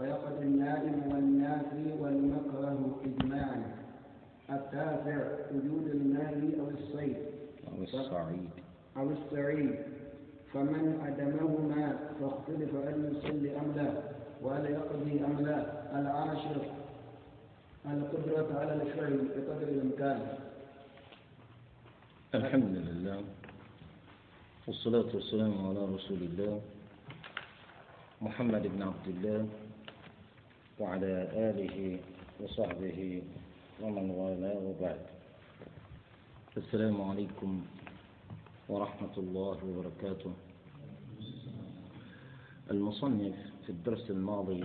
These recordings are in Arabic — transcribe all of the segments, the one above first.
ويقضي النائم والنافي والمكره إجماعا التاسع وجود المال أو الصيد. أو الصعيد. أو السعيد فمن عدمهما فاختلف هل يصلي أم لا وهل يقضي أم لا. العاشر القدرة على الفعل بقدر الإمكان. الحمد لله والصلاة والسلام على رسول الله محمد بن عبد الله وعلى آله وصحبه ومن والاه وبعد. السلام عليكم ورحمة الله وبركاته. المصنف في الدرس الماضي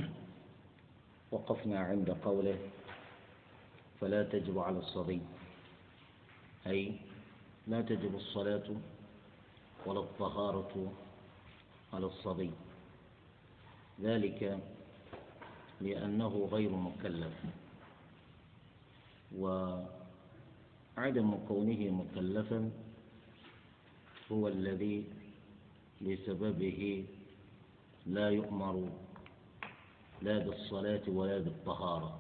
وقفنا عند قوله فلا تجب على الصبي أي لا تجب الصلاة ولا الطهارة على الصبي. ذلك لأنه غير مكلف. وعدم كونه مكلفا هو الذي بسببه لا يؤمر لا بالصلاة ولا بالطهارة.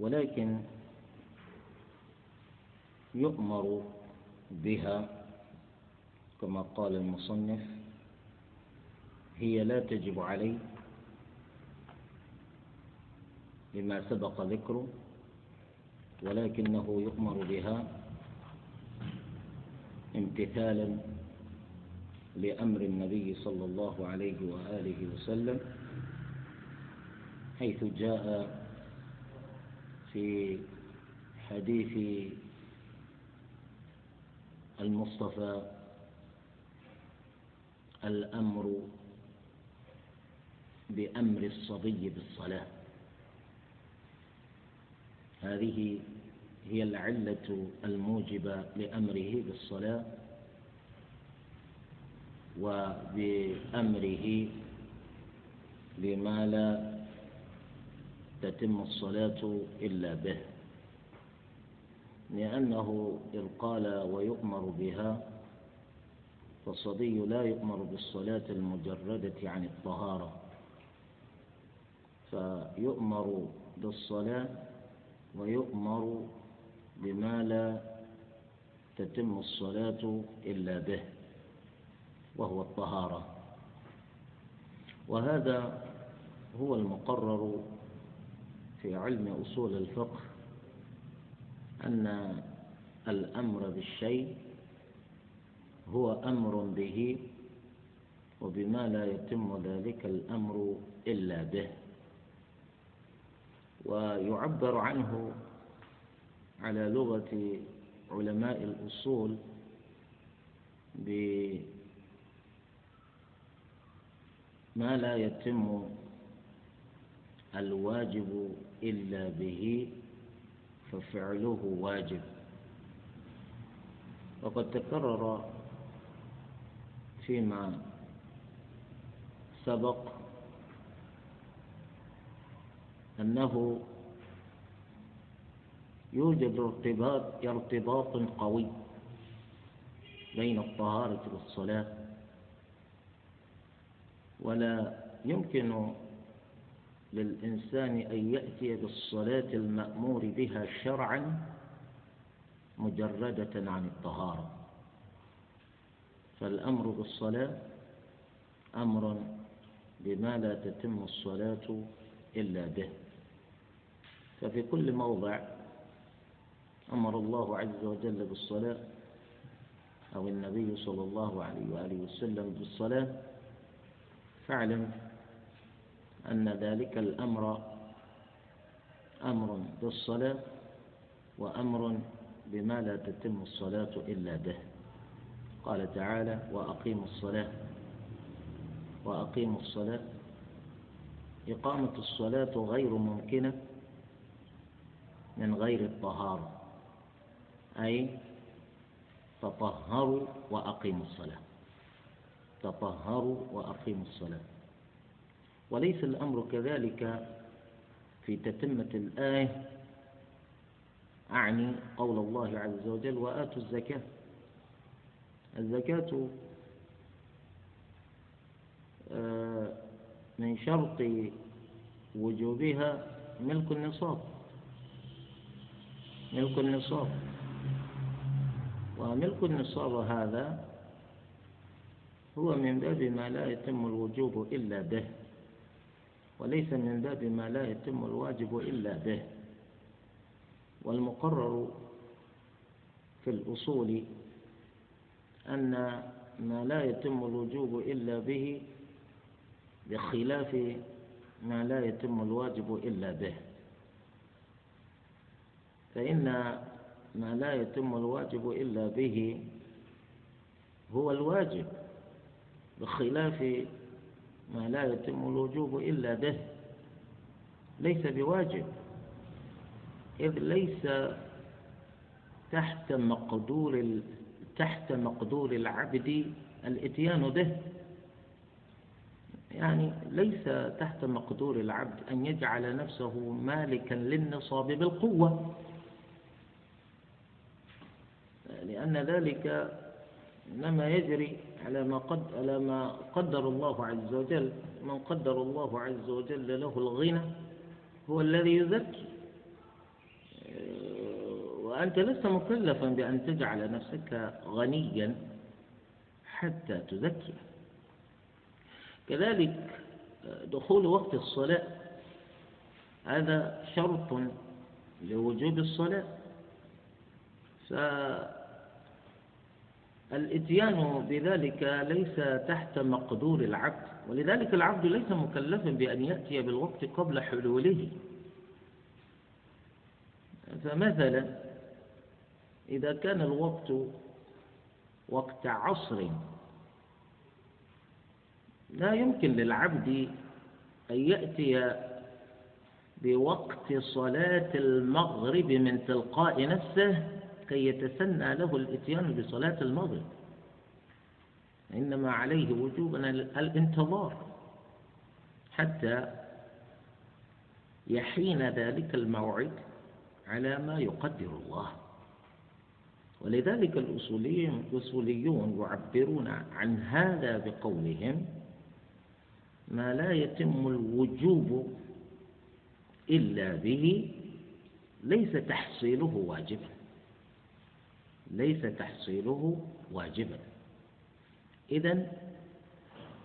ولكن يؤمر بها كما قال المصنف هي لا تجب عليه لما سبق ذكره ولكنه يؤمر بها امتثالا لأمر النبي صلى الله عليه وآله وسلم حيث جاء في حديث المصطفى الأمر بأمر الصبي بالصلاة. هذه هي العلة الموجبة لأمره بالصلاة وبأمره بما لا تتم الصلاة إلا به. لأنه إذ قال ويؤمر بها فالصبي لا يؤمر بالصلاة المجردة عن الطهارة فيؤمر بالصلاة ويؤمر بما لا تتم الصلاة إلا به وهو الطهارة. وهذا هو المقرر في علم أصول الفقه أن الأمر بالشيء هو أمر به وبما لا يتم ذلك الأمر إلا به. ويعبر عنه على لغة علماء الأصول بما لا يتم الواجب إلا به ففعله واجب. وقد تكرر فيما سبق أنه يوجد ارتباط ارتباط قوي بين الطهارة والصلاة. ولا يمكن للإنسان أن يأتي بالصلاة المأمور بها شرعا مجردة عن الطهارة. فالأمر بالصلاة أمر بما لا تتم الصلاة إلا به. ففي كل موضع أمر الله عز وجل بالصلاة أو النبي صلى الله عليه وآله وسلم بالصلاة. فاعلم أن ذلك الأمر أمر بالصلاة وأمر بما لا تتم الصلاة إلا به. قال تعالى وأقيموا الصلاة وأقيموا الصلاة. إقامة الصلاة غير ممكنة من غير الطهارة. أي تطهروا وأقيموا الصلاة. تطهروا وأقيموا الصلاة. وليس الأمر كذلك في تتمة الآية. أعني قول الله عز وجل وآتوا الزكاة. الزكاة آه، من من شرط وجوبها ملك النصاب. ملك النصاب. وملك النصاب هذا هو من باب ما لا يتم الوجوب إلا به وليس من باب ما لا يتم الواجب إلا به. والمقرر في الأصول أن ما لا يتم الوجوب إلا به بخلاف ما لا يتم الواجب إلا به. فإن ما لا يتم الواجب إلا به هو الواجب بخلاف ما لا يتم الوجوب إلا به ليس بواجب إذ ليس تحت مقدور تحت مقدور العبد الإتيان به. يعني ليس تحت مقدور العبد أن يجعل نفسه مالكا للنصاب بالقوة. لأن ذلك إنما يجري على ما قد على ما قدر الله عز وجل من قدر الله عز وجل له الغنى هو الذي يزكي. وأنت لست مكلفا بأن تجعل نفسك غنيا حتى تزكي. كذلك دخول وقت الصلاة هذا شرط لوجوب الصلاة. فالإتيان بذلك ليس تحت مقدور العبد ولذلك العبد ليس مكلفا بأن يأتي بالوقت قبل حلوله. فمثلا إذا كان الوقت وقت عصر لا يمكن للعبد أن يأتي بوقت صلاة المغرب من تلقاء نفسه كي يتسنى له الإتيان بصلاة المغرب. إنما عليه وجوبا الانتظار حتى يحين ذلك الموعد على ما يقدر الله. ولذلك الأصوليون يعبرون عن هذا بقولهم ما لا يتم الوجوب إلا به ليس تحصيله واجبا. ليس تحصيله واجبا. إذا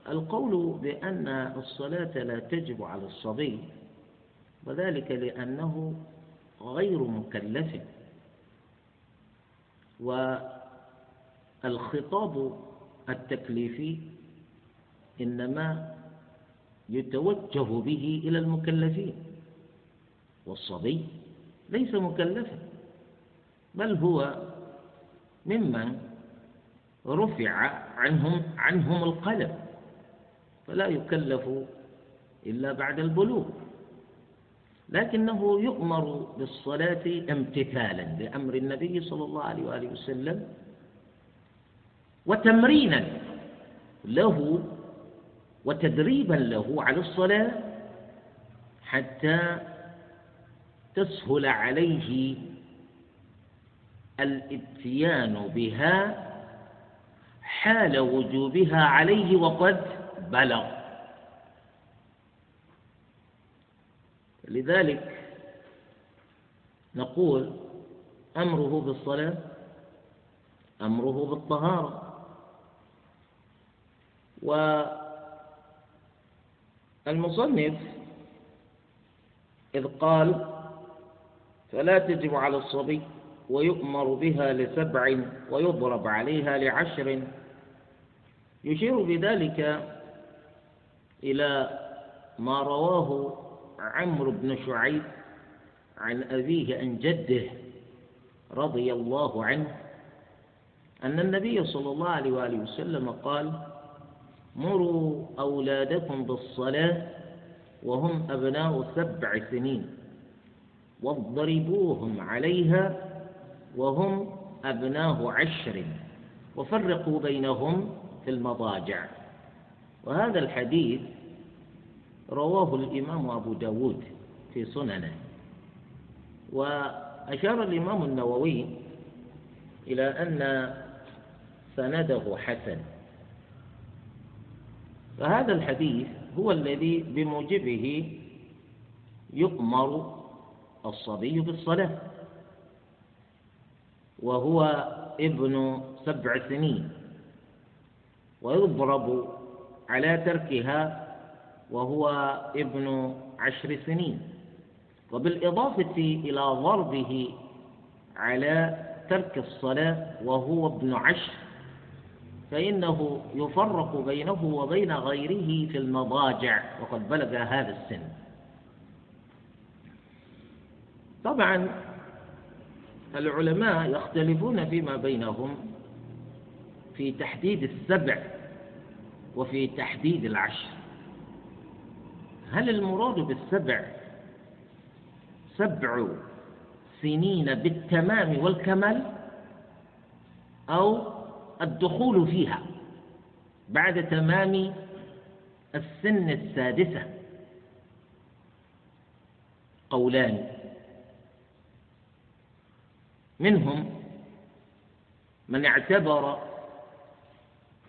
القول بأن الصلاة لا تجب على الصبي وذلك لأنه غير مكلف. والخطاب التكليفي إنما يتوجه به إلى المكلفين والصبي ليس مكلفا بل هو ممن رفع عنهم عنهم القلم. فلا يكلف إلا بعد البلوغ. لكنه يؤمر بالصلاة امتثالا لأمر النبي صلى الله عليه وآله وسلم وتمرينا له وتدريبا له على الصلاة حتى تسهل عليه الإتيان بها حال وجوبها عليه وقد بلغ. لذلك نقول أمره بالصلاة أمره بالطهارة. والمصنف إذ قال فلا تجب على الصبي ويؤمر بها لسبع ويضرب عليها لعشر. يشير بذلك إلى ما رواه عمرو بن شعيب عن أبيه عن جده رضي الله عنه أن النبي صلى الله عليه وآله وسلم قال مروا أولادكم بالصلاة وهم أبناء سبع سنين واضربوهم عليها وهم أبناء عشر وفرقوا بينهم في المضاجع. وهذا الحديث رواه الإمام أبو داود في سننه. وأشار الإمام النووي إلى أن سنده حسن. فهذا الحديث هو الذي بموجبه يؤمر الصبي بالصلاة. وهو ابن سبع سنين. ويضرب على تركها وهو ابن عشر سنين. وبالإضافة إلى ضربه على ترك الصلاة وهو ابن عشر فإنه يفرق بينه وبين غيره في المضاجع وقد بلغ هذا السن. طبعا العلماء يختلفون فيما بينهم في تحديد السبع وفي تحديد العشر. هل المراد بالسبع سبع سنين بالتمام والكمال أو الدخول فيها بعد تمام السن السادسة؟ قولان. منهم من اعتبر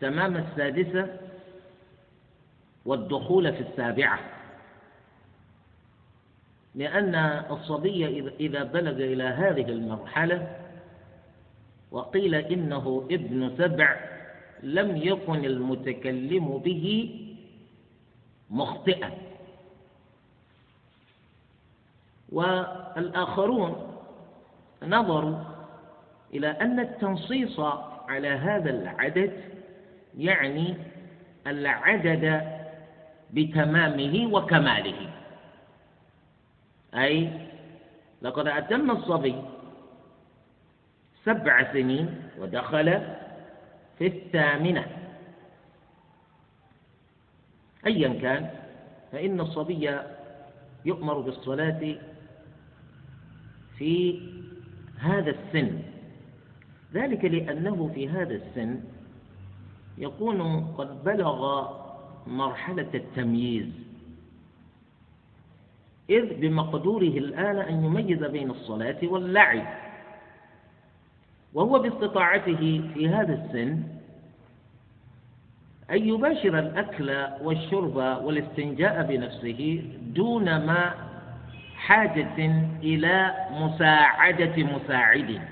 تمام السادسة والدخول في السابعة. لأن الصبي إذا بلغ إلى هذه المرحلة وقيل إنه ابن سبع لم يكن المتكلم به مخطئا. والآخرون نظروا إلى أن التنصيص على هذا العدد يعني العدد بتمامه وكماله. أي لقد أتم الصبي سبع سنين ودخل في الثامنة. أيا كان فإن الصبي يؤمر بالصلاة في هذا السن. ذلك لأنه في هذا السن يكون قد بلغ مرحلة التمييز. إذ بمقدوره الآن أن يميز بين الصلاة واللعب. وهو باستطاعته في هذا السن أن يباشر الأكل والشرب والاستنجاء بنفسه دون ما حاجة إلى مساعدة مساعد.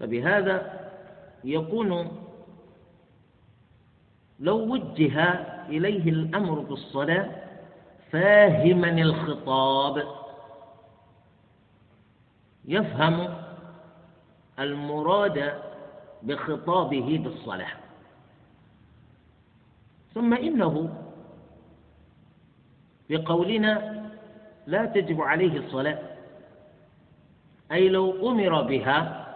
فبهذا يكون لو وجه إليه الأمر بالصلاة فاهما الخطاب. يفهم المراد بخطابه بالصلاة. ثم إنه بقولنا لا تجب عليه الصلاة. أي لو أمر بها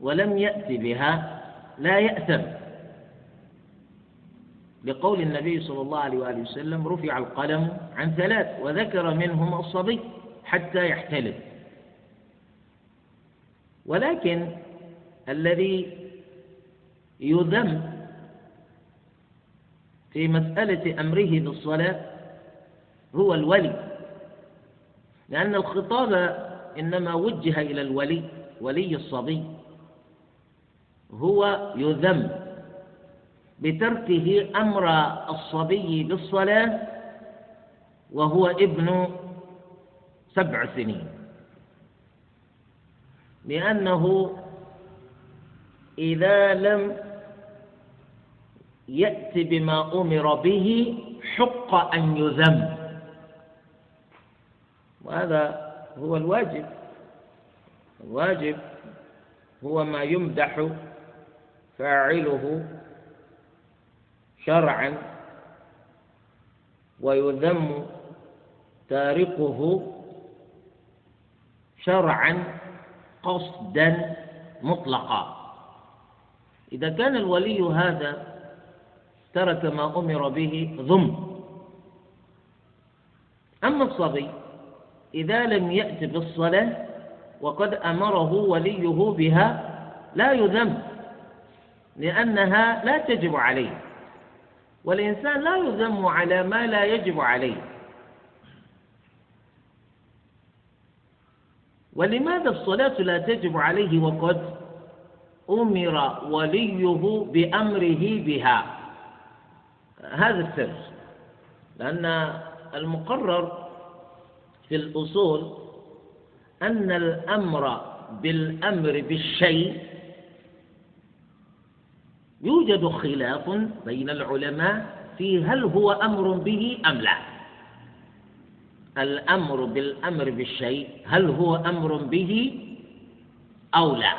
ولم يأت بها لا يأثم. لقول النبي صلى الله عليه وآله وسلم رفع القلم عن ثلاث وذكر منهم الصبي حتى يحتلم ولكن الذي يذم في مسألة أمره بالصلاة هو الولي. لأن الخطاب إنما وجه إلى الولي ولي الصبي. هو يذم بتركه أمر الصبي بالصلاة وهو ابن سبع سنين. لأنه إذا لم يأت بما أمر به حق أن يذم. وهذا هو الواجب. الواجب هو ما يمدح فاعله شرعا ويذم تاركه شرعا قصدا مطلقا. إذا كان الولي هذا ترك ما أمر به ذم أما الصبي إذا لم يأت بالصلاة وقد أمره وليه بها لا يذم لأنها لا تجب عليه. والإنسان لا يذم على ما لا يجب عليه. ولماذا الصلاة لا تجب عليه وقد أمر وليه بأمره بها؟ هذا السر. لأن المقرر في الأصول أن الأمر بالأمر بالشيء يوجد خلاف بين العلماء في هل هو أمر به أم لا. الأمر بالأمر بالشيء هل هو أمر به أو لا.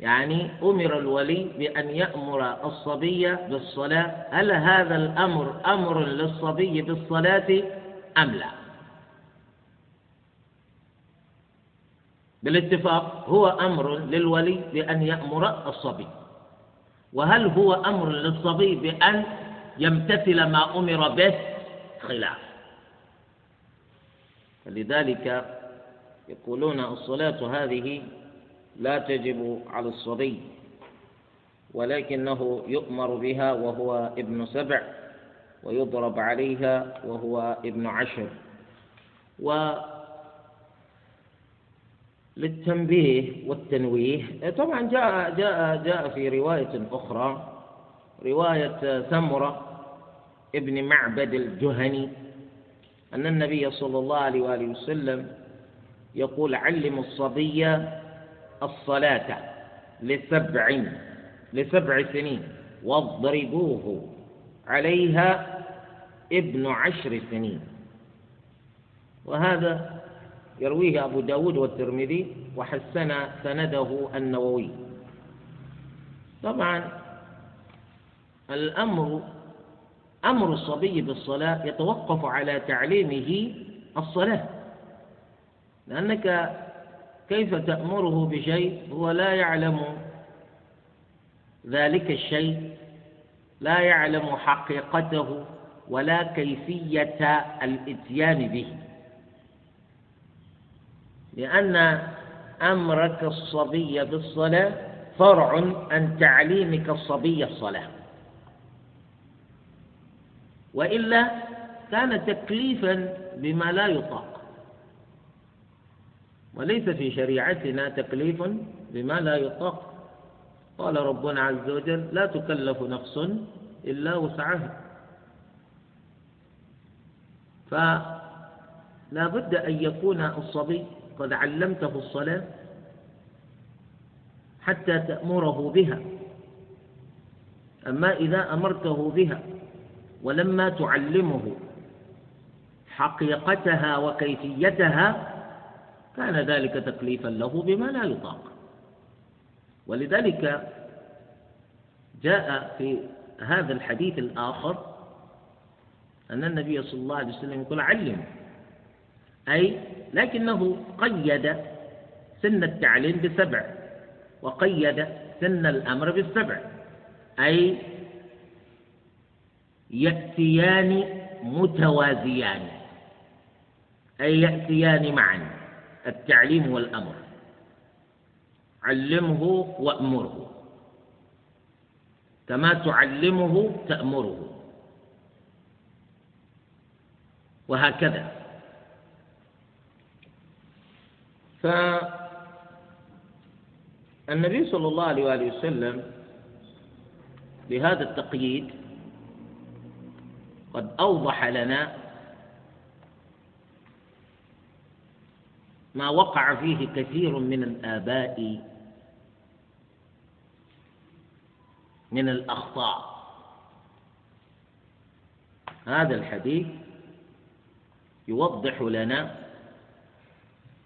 يعني أمر الولي بأن يأمر الصبي بالصلاة هل هذا الأمر أمر للصبي بالصلاة أم لا؟ بالاتفاق هو أمر للولي بأن يأمر الصبي. وهل هو أمر للصبي بأن يمتثل ما أمر به؟ خلاف. فلذلك يقولون الصلاة هذه لا تجب على الصبي ولكنه يؤمر بها وهو ابن سبع ويضرب عليها وهو ابن عشر. و للتنبيه والتنويه. طبعا جاء جاء جاء في رواية أخرى رواية سمرة ابن معبد الجهني أن النبي صلى الله عليه وآله وسلم يقول علموا الصبي الصلاة لسبع لسبع سنين واضربوه عليها ابن عشر سنين. وهذا يرويه أبو داود والترمذي وحسن سنده النووي. طبعا الأمر أمر الصبي بالصلاة يتوقف على تعليمه الصلاة لأنك كيف تأمره بشيء هو لا يعلم ذلك الشيء لا يعلم حقيقته ولا كيفية الإتيان به. لأن أمرك الصبي بالصلاة فرع عن تعليمك الصبي الصلاة. وإلا كان تكليفا بما لا يطاق. وليس في شريعتنا تكليف بما لا يطاق. قال ربنا عز وجل لا تكلف نفس إلا وسعها. فلا بد أن يكون الصبي قد علمته الصلاة حتى تأمره بها. أما إذا أمرته بها ولما تعلمه حقيقتها وكيفيتها كان ذلك تكليفا له بما لا يطاق. ولذلك جاء في هذا الحديث الآخر أن النبي صلى الله عليه وسلم يقول علم أي لكنه قيد سن التعليم بسبع وقيد سن الأمر بالسبع أي يأتيان متوازيان أي يأتيان معا التعليم والأمر. علمه وأمره. كما تعلمه تأمره. وهكذا. فالنبي صلى الله عليه وآله وسلم بهذا التقييد قد أوضح لنا ما وقع فيه كثير من الآباء من الأخطاء. هذا الحديث يوضح لنا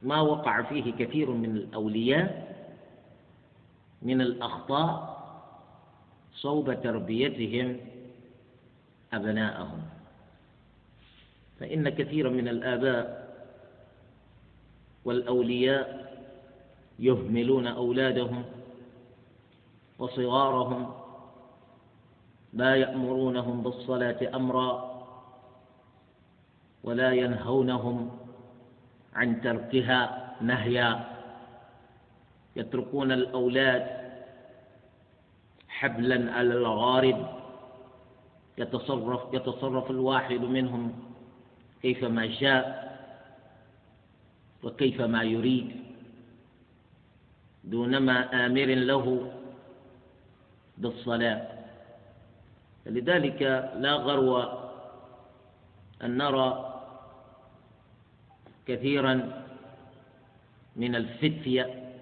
ما وقع فيه كثير من الأولياء من الأخطاء صوب تربيتهم أبناءهم. فإن كثيرا من الآباء والأولياء يهملون أولادهم وصغارهم لا يأمرونهم بالصلاة أمرا ولا ينهونهم عن تركها نهيا. يتركون الأولاد حبلا على الغارب. يتصرف يتصرف الواحد منهم كيفما شاء وكيفما يريد. دونما آمر له بالصلاة. لذلك لا غرو أن نرى كثيرا من الفتية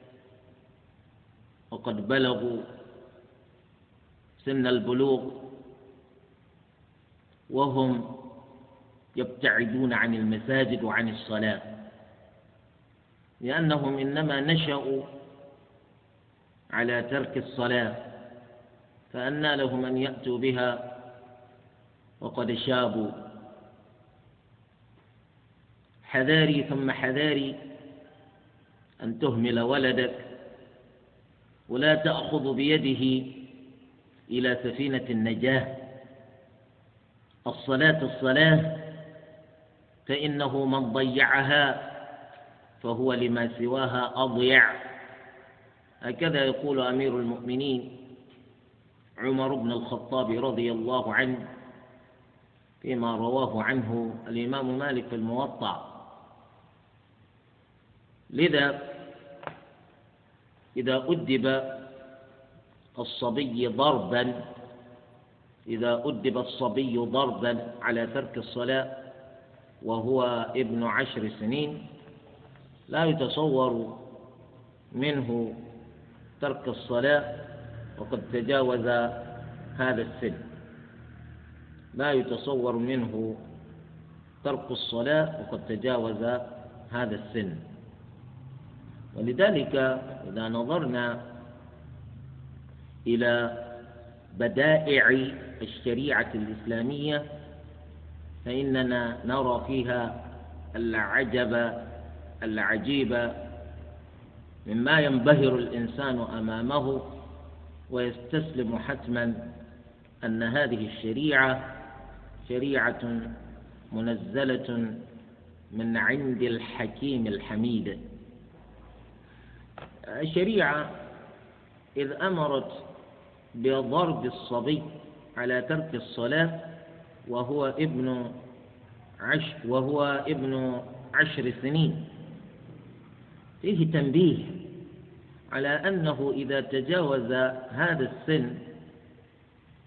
وقد بلغوا سن البلوغ وهم يبتعدون عن المساجد وعن الصلاة لأنهم إنما نشأوا على ترك الصلاة فأنى لهم أن يأتوا بها وقد شابوا حذاري ثم حذاري أن تهمل ولدك ولا تأخذ بيده إلى سفينة النجاة. الصلاة الصلاة فإنه من ضيعها فهو لما سواها أضيع. هكذا يقول أمير المؤمنين عمر بن الخطاب رضي الله عنه فيما رواه عنه الإمام مالك في الموطأ. لذا إذا أدب الصبي ضربا إذا أدب الصبي ضربا على ترك الصلاة وهو ابن عشر سنين لا يتصور منه ترك الصلاة وقد تجاوز هذا السن. لا يتصور منه ترك الصلاة وقد تجاوز هذا السن. ولذلك إذا نظرنا إلى بدائع الشريعة الإسلامية فإننا نرى فيها العجب العجيب مما ينبهر الإنسان أمامه ويستسلم حتما أن هذه الشريعة شريعة منزلة من عند الحكيم الحميد. الشريعة إذ أمرت بضرب الصبي على ترك الصلاة وهو ابن عش وهو ابن عشر سنين. فيه تنبيه على أنه إذا تجاوز هذا السن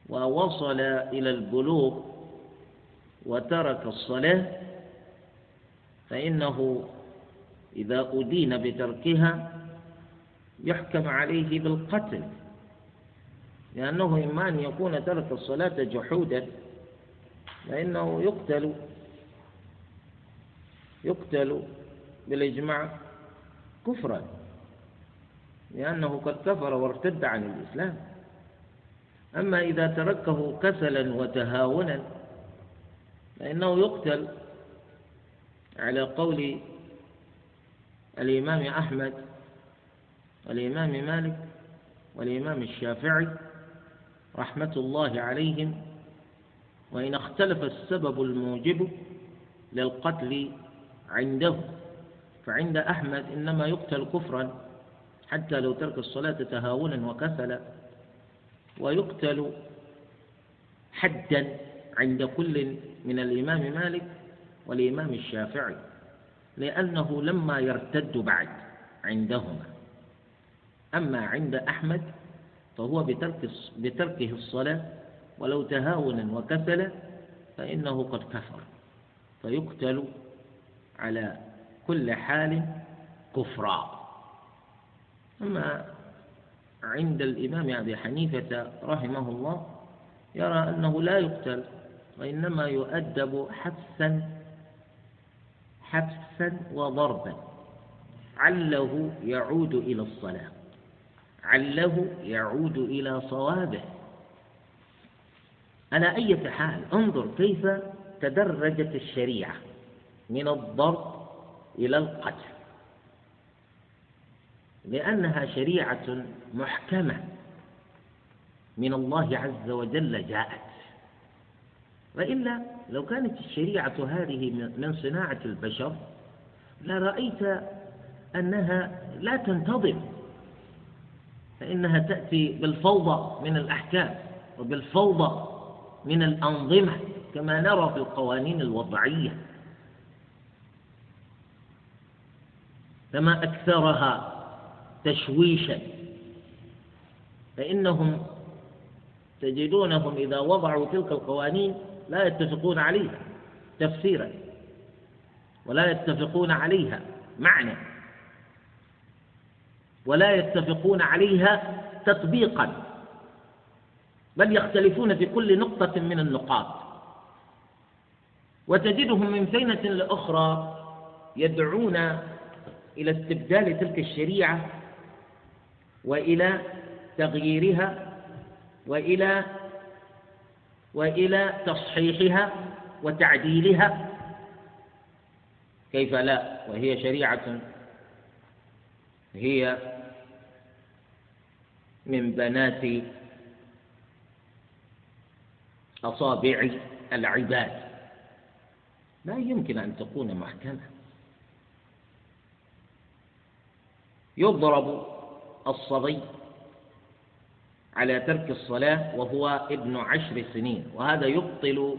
ووصل إلى البلوغ وترك الصلاة فإنه إذا أدين بتركها يحكم عليه بالقتل لأنه إما أن يكون ترك الصلاة جحودا فإنه يقتل يقتل بالإجماع كفرا لأنه قد كفر وارتد عن الإسلام. أما إذا تركه كسلا وتهاونا فإنه يقتل. على قول الإمام أحمد والإمام مالك والإمام الشافعي رحمة الله عليهم وإن اختلف السبب الموجب للقتل عنده فعند أحمد إنما يقتل كفرا حتى لو ترك الصلاة تهاونا وكسلا ويقتل حدا عند كل من الإمام مالك والإمام الشافعي لأنه لما يرتد بعد عندهما. أما عند أحمد فهو بترك بتركه الصلاة ولو تهاونا وكسلا فإنه قد كفر. فيقتل على كل حال كفرا. أما عند الإمام أبي حنيفة رحمه الله يرى أنه لا يقتل وإنما يؤدب حبسا حبسا وضربا. عله يعود إلى الصلاة. عله يعود إلى صوابه. على أي حال انظر كيف تدرجت الشريعة من الضرب إلى القتل. لأنها شريعة محكمة من الله عز وجل جاءت. وإلا لو كانت الشريعة هذه من صناعة البشر لرأيت أنها لا تنتظم. فإنها تأتي بالفوضى من الأحكام وبالفوضى من الأنظمة كما نرى في القوانين الوضعية. فما أكثرها تشويشا فإنهم تجدونهم إذا وضعوا تلك القوانين لا يتفقون عليها تفسيرا ولا يتفقون عليها معنى. ولا يتفقون عليها تطبيقا بل يختلفون في كل نقطة من النقاط. وتجدهم من فينة لأخرى يدعون إلى استبدال تلك الشريعة وإلى تغييرها وإلى وإلى تصحيحها وتعديلها. كيف لا؟ وهي شريعة هي من بنات أصابع العباد. لا يمكن أن تكون محكمة. يضرب الصبي على ترك الصلاة وهو ابن عشر سنين وهذا يبطل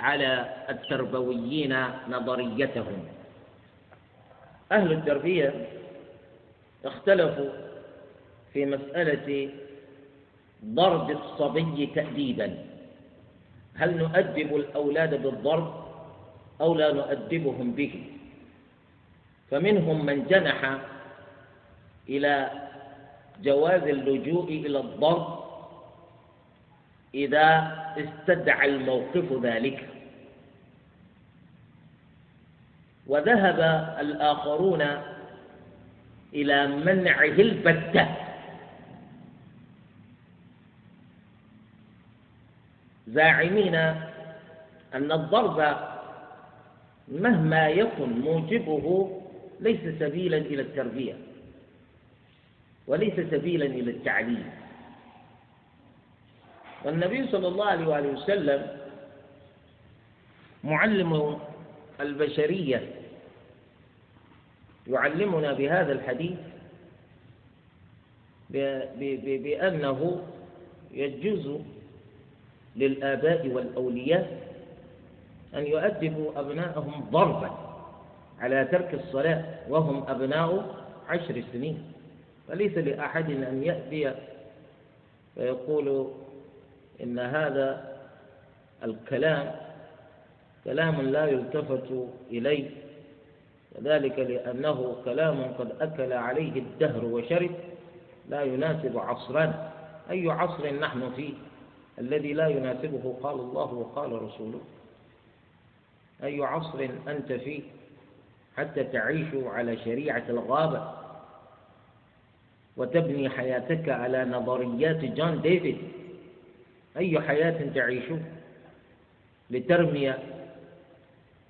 على التربويين نظريتهم. أهل التربية اختلفوا في مسألة ضرب الصبي تأديبا. هل نؤدب الأولاد بالضرب أو لا نؤدبهم به؟ فمنهم من جنح إلى جواز اللجوء إلى الضرب إذا استدعى الموقف ذلك. وذهب الآخرون إلى منعه البتة. زاعمين أن الضرب مهما يكن موجبه ليس سبيلا إلى التربية وليس سبيلا إلى التعليم. والنبي صلى الله عليه وسلم معلم البشرية يعلمنا بهذا الحديث بأنه يجوز للآباء والأولياء أن يؤدبوا أبناءهم ضربا على ترك الصلاة وهم أبناء عشر سنين. فليس لأحد أن يأتي فيقول إن هذا الكلام كلام لا يلتفت إليه. وذلك لأنه كلام قد أكل عليه الدهر وشرب لا يناسب عصرنا أي عصر نحن فيه؟ الذي لا يناسبه قال الله وقال رسوله. أي عصر أنت فيه حتى تعيش على شريعة الغابة وتبني حياتك على نظريات جون ديفيد. أي حياة تعيشون لترمي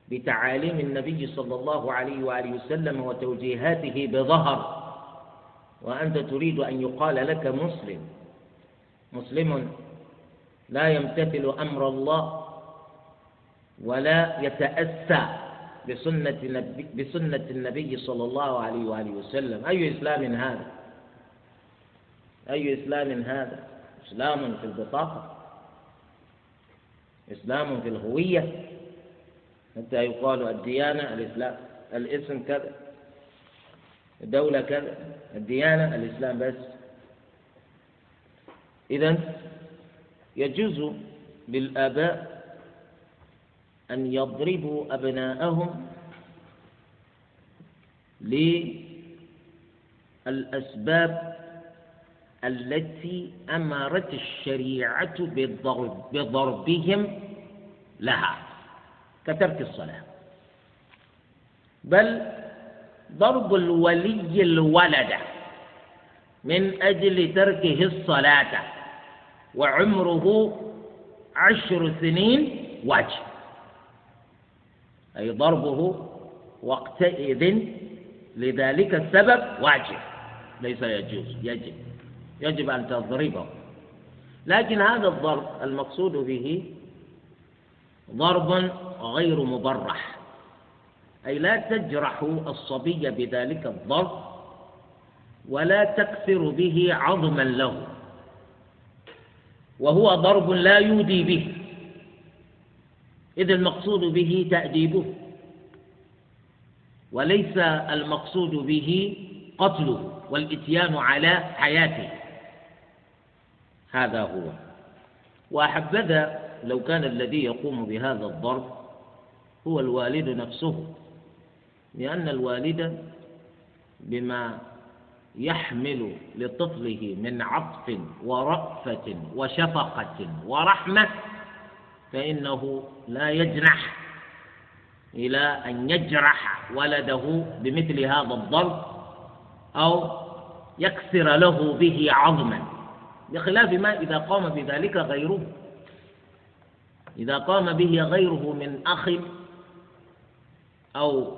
بتعاليم النبي صلى الله عليه وآله وسلم وتوجيهاته بظهر. وأنت تريد أن يقال لك مسلم. مسلم لا يمتثل أمر الله ولا يتأسى بسنة النبي, بسنة النبي صلى الله عليه وآله وسلم. أي إسلام هذا؟ أي إسلام هذا؟ إسلام في البطاقة. إسلام في الهوية. حتى يقال الديانة الإسلام. الاسم كذا. الدولة كذا. الديانة الإسلام بس. إذا يجوز للآباء أن يضربوا أبناءهم للأسباب التي أمرت الشريعة بضرب بضربهم لها. كترك الصلاة. بل ضرب الولي الولد من أجل تركه الصلاة. وعمره عشر سنين واجب أي ضربه وقتئذ لذلك السبب واجب. ليس يجوز. يجب. يجب أن تضربه. لكن هذا الضرب المقصود به ضرب غير مبرح. أي لا تجرح الصبي بذلك الضرب ولا تكسر به عظما له. وهو ضرب لا يودي به. إذ المقصود به تأديبه. وليس المقصود به قتله والإتيان على حياته. هذا هو. وأحبذا لو كان الذي يقوم بهذا الضرب هو الوالد نفسه. لأن الوالد بما يحمل لطفله من عطف ورأفة وشفقة ورحمة فإنه لا يجنح إلى أن يجرح ولده بمثل هذا الضرب أو يكسر له به عظما. بخلاف ما إذا قام بذلك غيره. إذا قام به غيره من أخ أو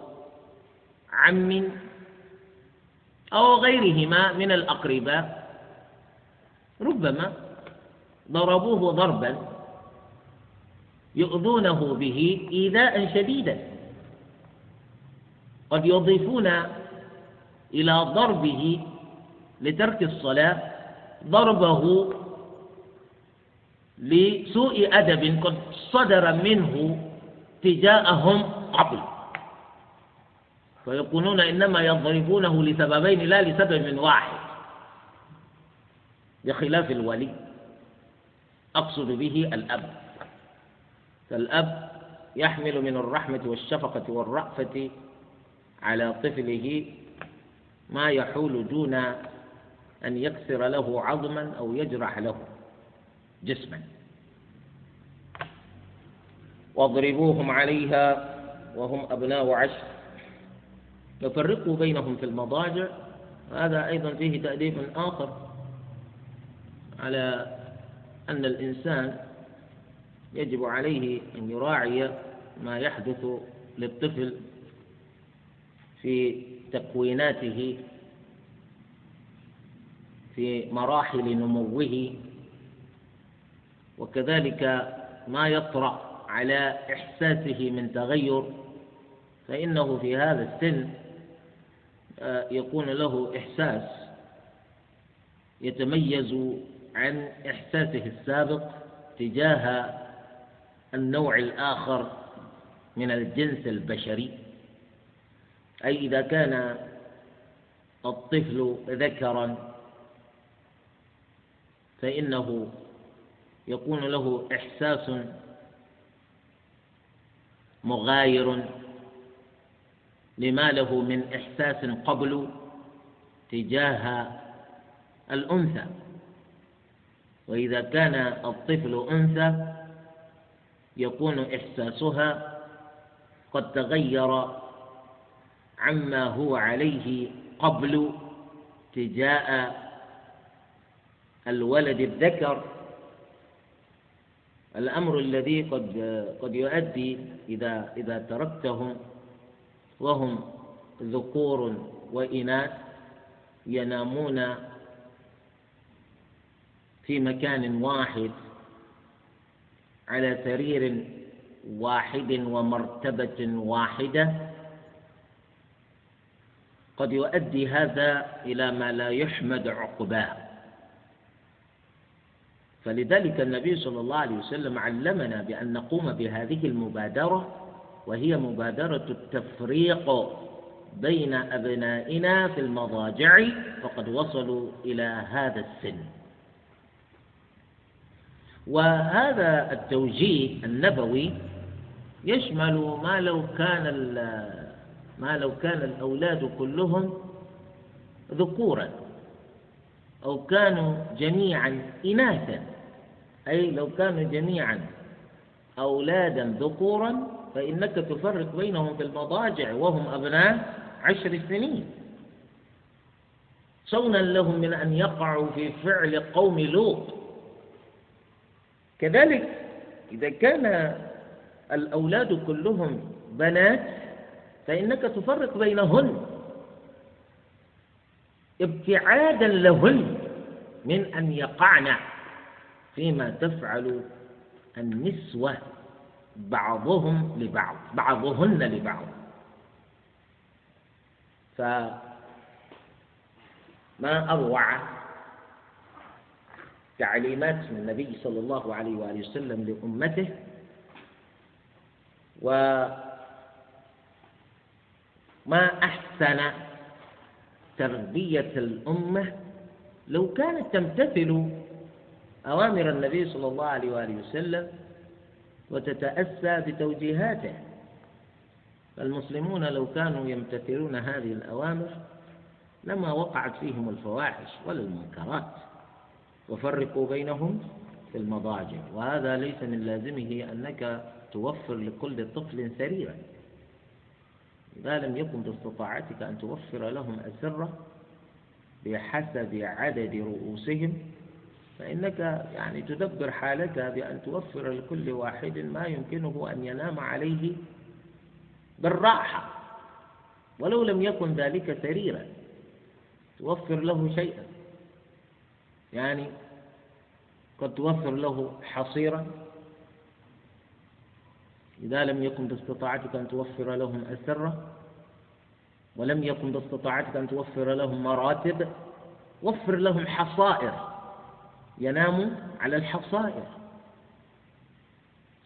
عم أو غيرهما من الأقرباء. ربما ضربوه ضربا يؤذونه به إيذاء شديدا. قد يضيفون إلى ضربه لترك الصلاة ضربه لسوء أدب قد صدر منه تجاههم قبل. فيقولون إنما يضربونه لسببين لا لسبب واحد بخلاف الولي. أقصد به الأب. فالأب يحمل من الرحمة والشفقة والرأفة على طفله ما يحول دون أن يكسر له عظما أو يجرح له جسما. واضربوهم عليها وهم أبناء عشر. يفرقوا بينهم في المضاجع. هذا أيضا فيه تأديب آخر على أن الإنسان يجب عليه أن يراعي ما يحدث للطفل في تكويناته في مراحل نموه وكذلك ما يطرأ على إحساسه من تغير. فإنه في هذا السن يكون له إحساس يتميز عن إحساسه السابق تجاه النوع الآخر من الجنس البشري. أي إذا كان الطفل ذكرا فإنه يكون له إحساس مغاير لما له من إحساس قبل تجاه الأنثى. وإذا كان الطفل أنثى يكون إحساسها قد تغير عما هو عليه قبل تجاه الولد الذكر. الأمر الذي قد قد يؤدي إذا إذا تركتهم وهم ذكور وإناث ينامون في مكان واحد على سرير واحد ومرتبة واحدة. قد يؤدي هذا إلى ما لا يحمد عقباه. فلذلك النبي صلى الله عليه وسلم علمنا بأن نقوم بهذه المبادرة وهي مبادرة التفريق بين أبنائنا في المضاجع فقد وصلوا إلى هذا السن. وهذا التوجيه النبوي يشمل ما لو كان ما لو كان الأولاد كلهم ذكورا أو كانوا جميعا إناثا أي لو كانوا جميعا أولادا ذكورا فإنك تفرق بينهم في المضاجع وهم أبناء عشر سنين. صونا لهم من أن يقعوا في فعل قوم لوط. كذلك إذا كان الأولاد كلهم بنات فإنك تفرق بينهن. ابتعادا لهن من أن يقعن فيما تفعل النسوة. بعضهم لبعض بعضهن لبعض. فما أروع تعليمات من النبي صلى الله عليه وآله وسلم لأمته وما أحسن تربية الأمة لو كانت تمتثل أوامر النبي صلى الله عليه وآله وسلم وتتأسى بتوجيهاته. فالمسلمون لو كانوا يمتثلون هذه الأوامر لما وقعت فيهم الفواحش ولا المنكرات وفرقوا بينهم في المضاجع. وهذا ليس من لازمه أنك توفر لكل طفل سريرا. إذا لم يكن باستطاعتك أن توفر لهم أسرة بحسب عدد رؤوسهم فإنك يعني تدبر حالك بأن توفر لكل واحد ما يمكنه أن ينام عليه بالراحة ولو لم يكن ذلك سريرا توفر له شيئا. يعني قد توفر له حصيرا إذا لم يكن باستطاعتك أن توفر لهم أسرة ولم يكن باستطاعتك أن توفر لهم مراتب وفر لهم حصائر. ينام على الحصائر.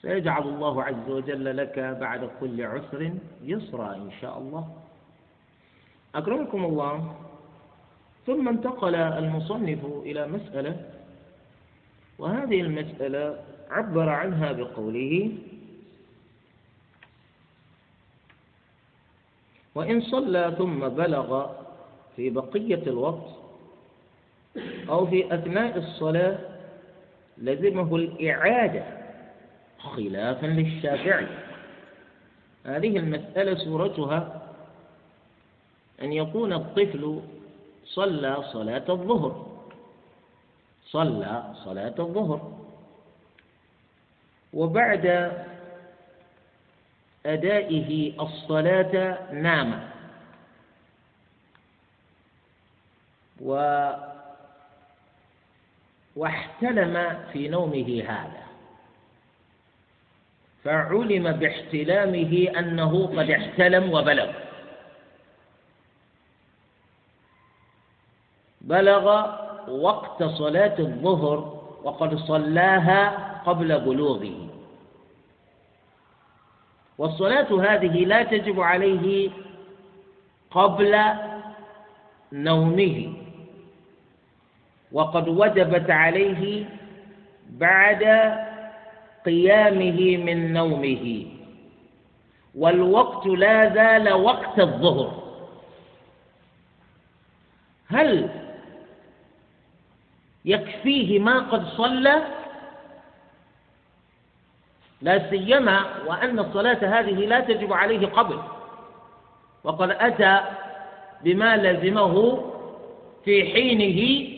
سيجعل الله عز وجل لك بعد كل عسر يسرا إن شاء الله. أكرمكم الله. ثم انتقل المصنف إلى مسألة وهذه المسألة عبر عنها بقوله وإن صلى ثم بلغ في بقية الوقت أو في أثناء الصلاة لزمه الإعادة خلافا للشافعي. هذه المسألة صورتها أن يكون الطفل صلى صلاة الظهر. صلى صلاة الظهر. وبعد أدائه الصلاة نام. و واحتلم في نومه هذا. فعلم باحتلامه أنه قد احتلم وبلغ. بلغ وقت صلاة الظهر وقد صلاها قبل بلوغه. والصلاة هذه لا تجب عليه قبل نومه. وقد وجبت عليه بعد قيامه من نومه. والوقت لا زال وقت الظهر. هل يكفيه ما قد صلى؟ لا سيما وأن الصلاة هذه لا تجب عليه قبل. وقد أتى بما لزمه في حينه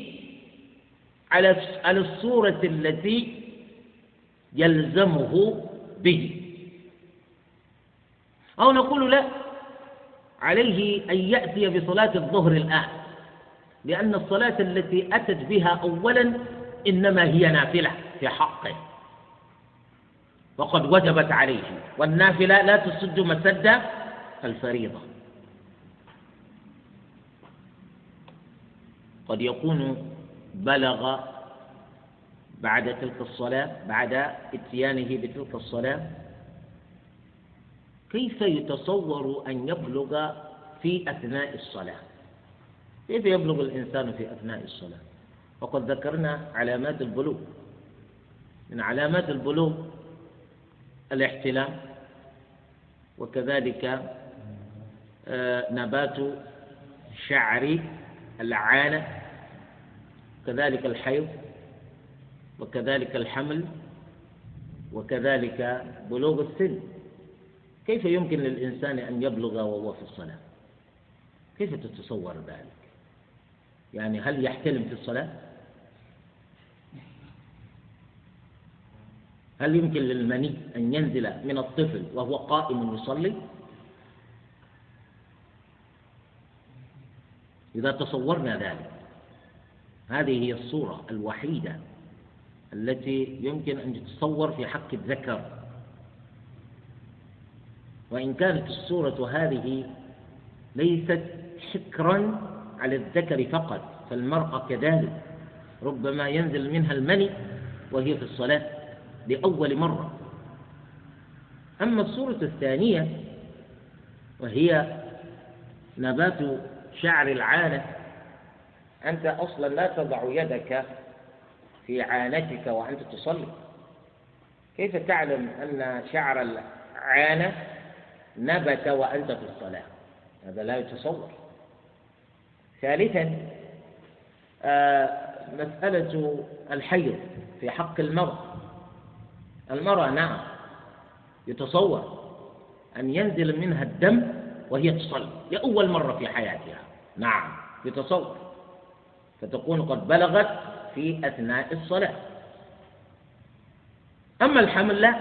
على على الصورة التي يلزمه به. أو نقول لا عليه أن يأتي بصلاة الظهر الآن لأن الصلاة التي أتت بها أولا إنما هي نافلة في حقه. وقد وجبت عليه والنافلة لا تسد مسد الفريضة. قد يكون بلغ بعد تلك الصلاة بعد اتيانه بتلك الصلاة. كيف يتصور أن يبلغ في أثناء الصلاة؟ كيف يبلغ الإنسان في أثناء الصلاة؟ وقد ذكرنا علامات البلوغ. من علامات البلوغ الاحتلام وكذلك آه، نبات شعر العانة. كذلك الحيض وكذلك الحمل وكذلك بلوغ السن. كيف يمكن للإنسان أن يبلغ وهو في الصلاة؟ كيف تتصور ذلك؟ يعني هل يحتلم في الصلاة؟ هل يمكن للمني أن ينزل من الطفل وهو قائم يصلي؟ إذا تصورنا ذلك هذه هي الصورة الوحيدة التي يمكن أن تتصور في حق الذكر. وإن كانت الصورة هذه ليست حكرا على الذكر فقط فالمرأة كذلك ربما ينزل منها المني وهي في الصلاة لأول مرة. أما الصورة الثانية وهي نبات شعر العانة أنت أصلا لا تضع يدك في عانتك وأنت تصلي. كيف تعلم أن شعر العانة نبت وأنت في الصلاة؟ هذا لا يتصور. ثالثا آه، مسألة الحيض في حق المرأة المرأة نعم يتصور أن ينزل منها الدم وهي تصلي. لأول مرة في حياتها. نعم يتصور. فتكون قد بلغت في أثناء الصلاة. أما الحمل لا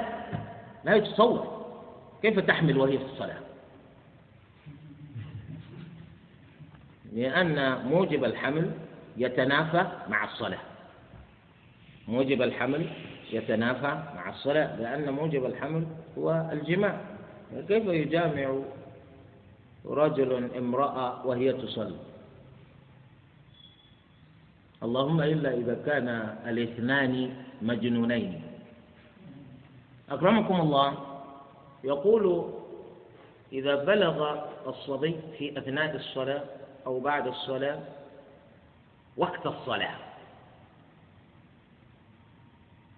لا يتصور كيف تحمل وهي في الصلاة؟ لأن موجب الحمل يتنافى مع الصلاة. موجب الحمل يتنافى مع الصلاة لأن موجب الحمل هو الجماع. كيف يجامع رجل امرأة وهي تصلي؟ اللهم إلا إذا كان الاثنان مجنونين. أكرمكم الله. يقول إذا بلغ الصبي في أثناء الصلاة أو بعد الصلاة وقت الصلاة.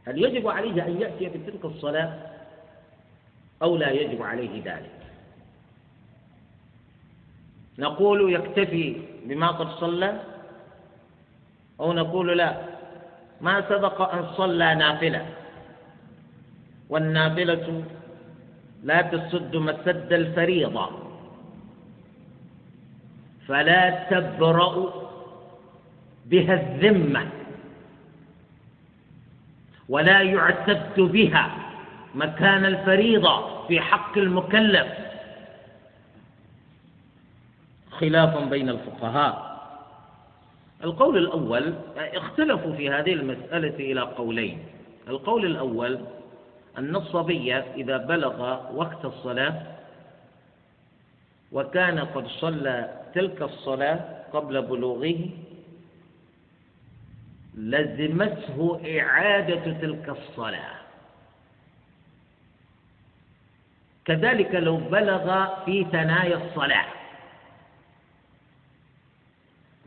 هل يجب عليه أن يأتي بتلك الصلاة أو لا يجب عليه ذلك؟ نقول يكتفي بما قد صلى أو نقول لا ما سبق أن صلى نافلة. والنافلة لا تسد مسد الفريضة. فلا تبرأ بها الذمة. ولا يعتد بها مكان الفريضة في حق المكلف. خلاف بين الفقهاء. القول الأول اختلفوا في هذه المسألة إلى قولين. القول الأول أن الصبي إذا بلغ وقت الصلاة وكان قد صلى تلك الصلاة قبل بلوغه لزمته إعادة تلك الصلاة. كذلك لو بلغ في ثنايا الصلاة.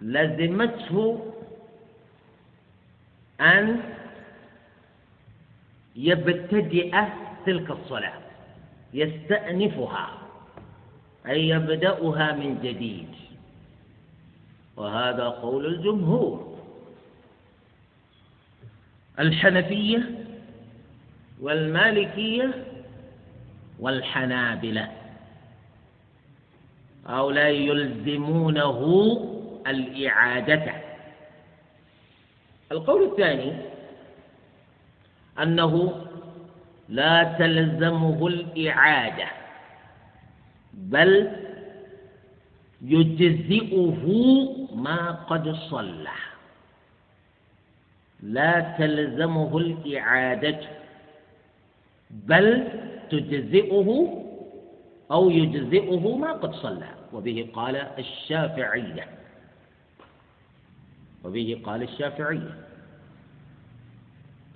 لزمته أن يبتدئ تلك الصلاة يستأنفها أي يبدأها من جديد. وهذا قول الجمهور. الحنفية والمالكية والحنابلة. هؤلاء يلزمونه الإعادة. القول الثاني أنه لا تلزمه الإعادة بل يجزئه ما قد صلى. لا تلزمه الإعادة بل تجزئه أو يجزئه ما قد صلى. وبه قال الشافعية وبه قال الشافعية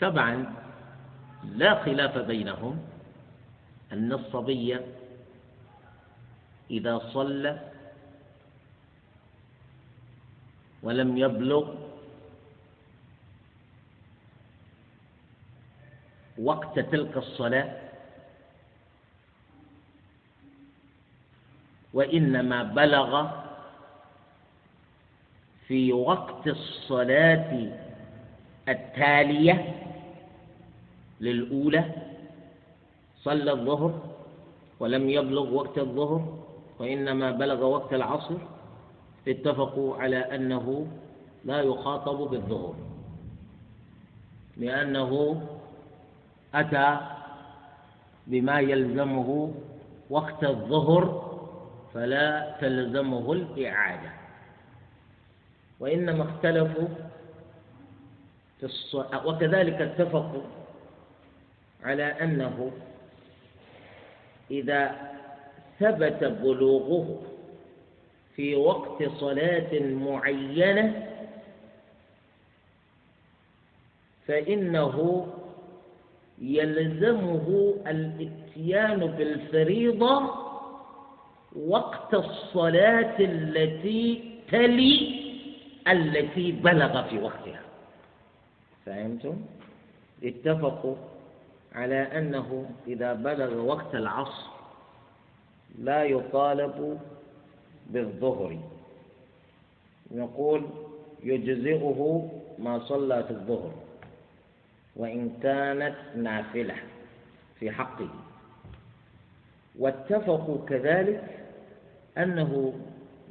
طبعا لا خلاف بينهم أن الصبي إذا صلى ولم يبلغ وقت تلك الصلاة وإنما بلغ في وقت الصلاة التالية للأولى صلى الظهر ولم يبلغ وقت الظهر وإنما بلغ وقت العصر. اتفقوا على أنه لا يخاطب بالظهر لأنه أتى بما يلزمه وقت الظهر فلا تلزمه الإعادة. وإنما اختلفوا في الص... وكذلك اتفقوا على أنه إذا ثبت بلوغه في وقت صلاة معينة فإنه يلزمه الاتيان بالفريضة وقت الصلاة التي تلي التي بلغ في وقتها. فهمتم؟ اتفقوا على أنه إذا بلغ وقت العصر لا يطالب بالظهر. نقول يجزئه ما صلى في الظهر وإن كانت نافلة في حقه. واتفقوا كذلك أنه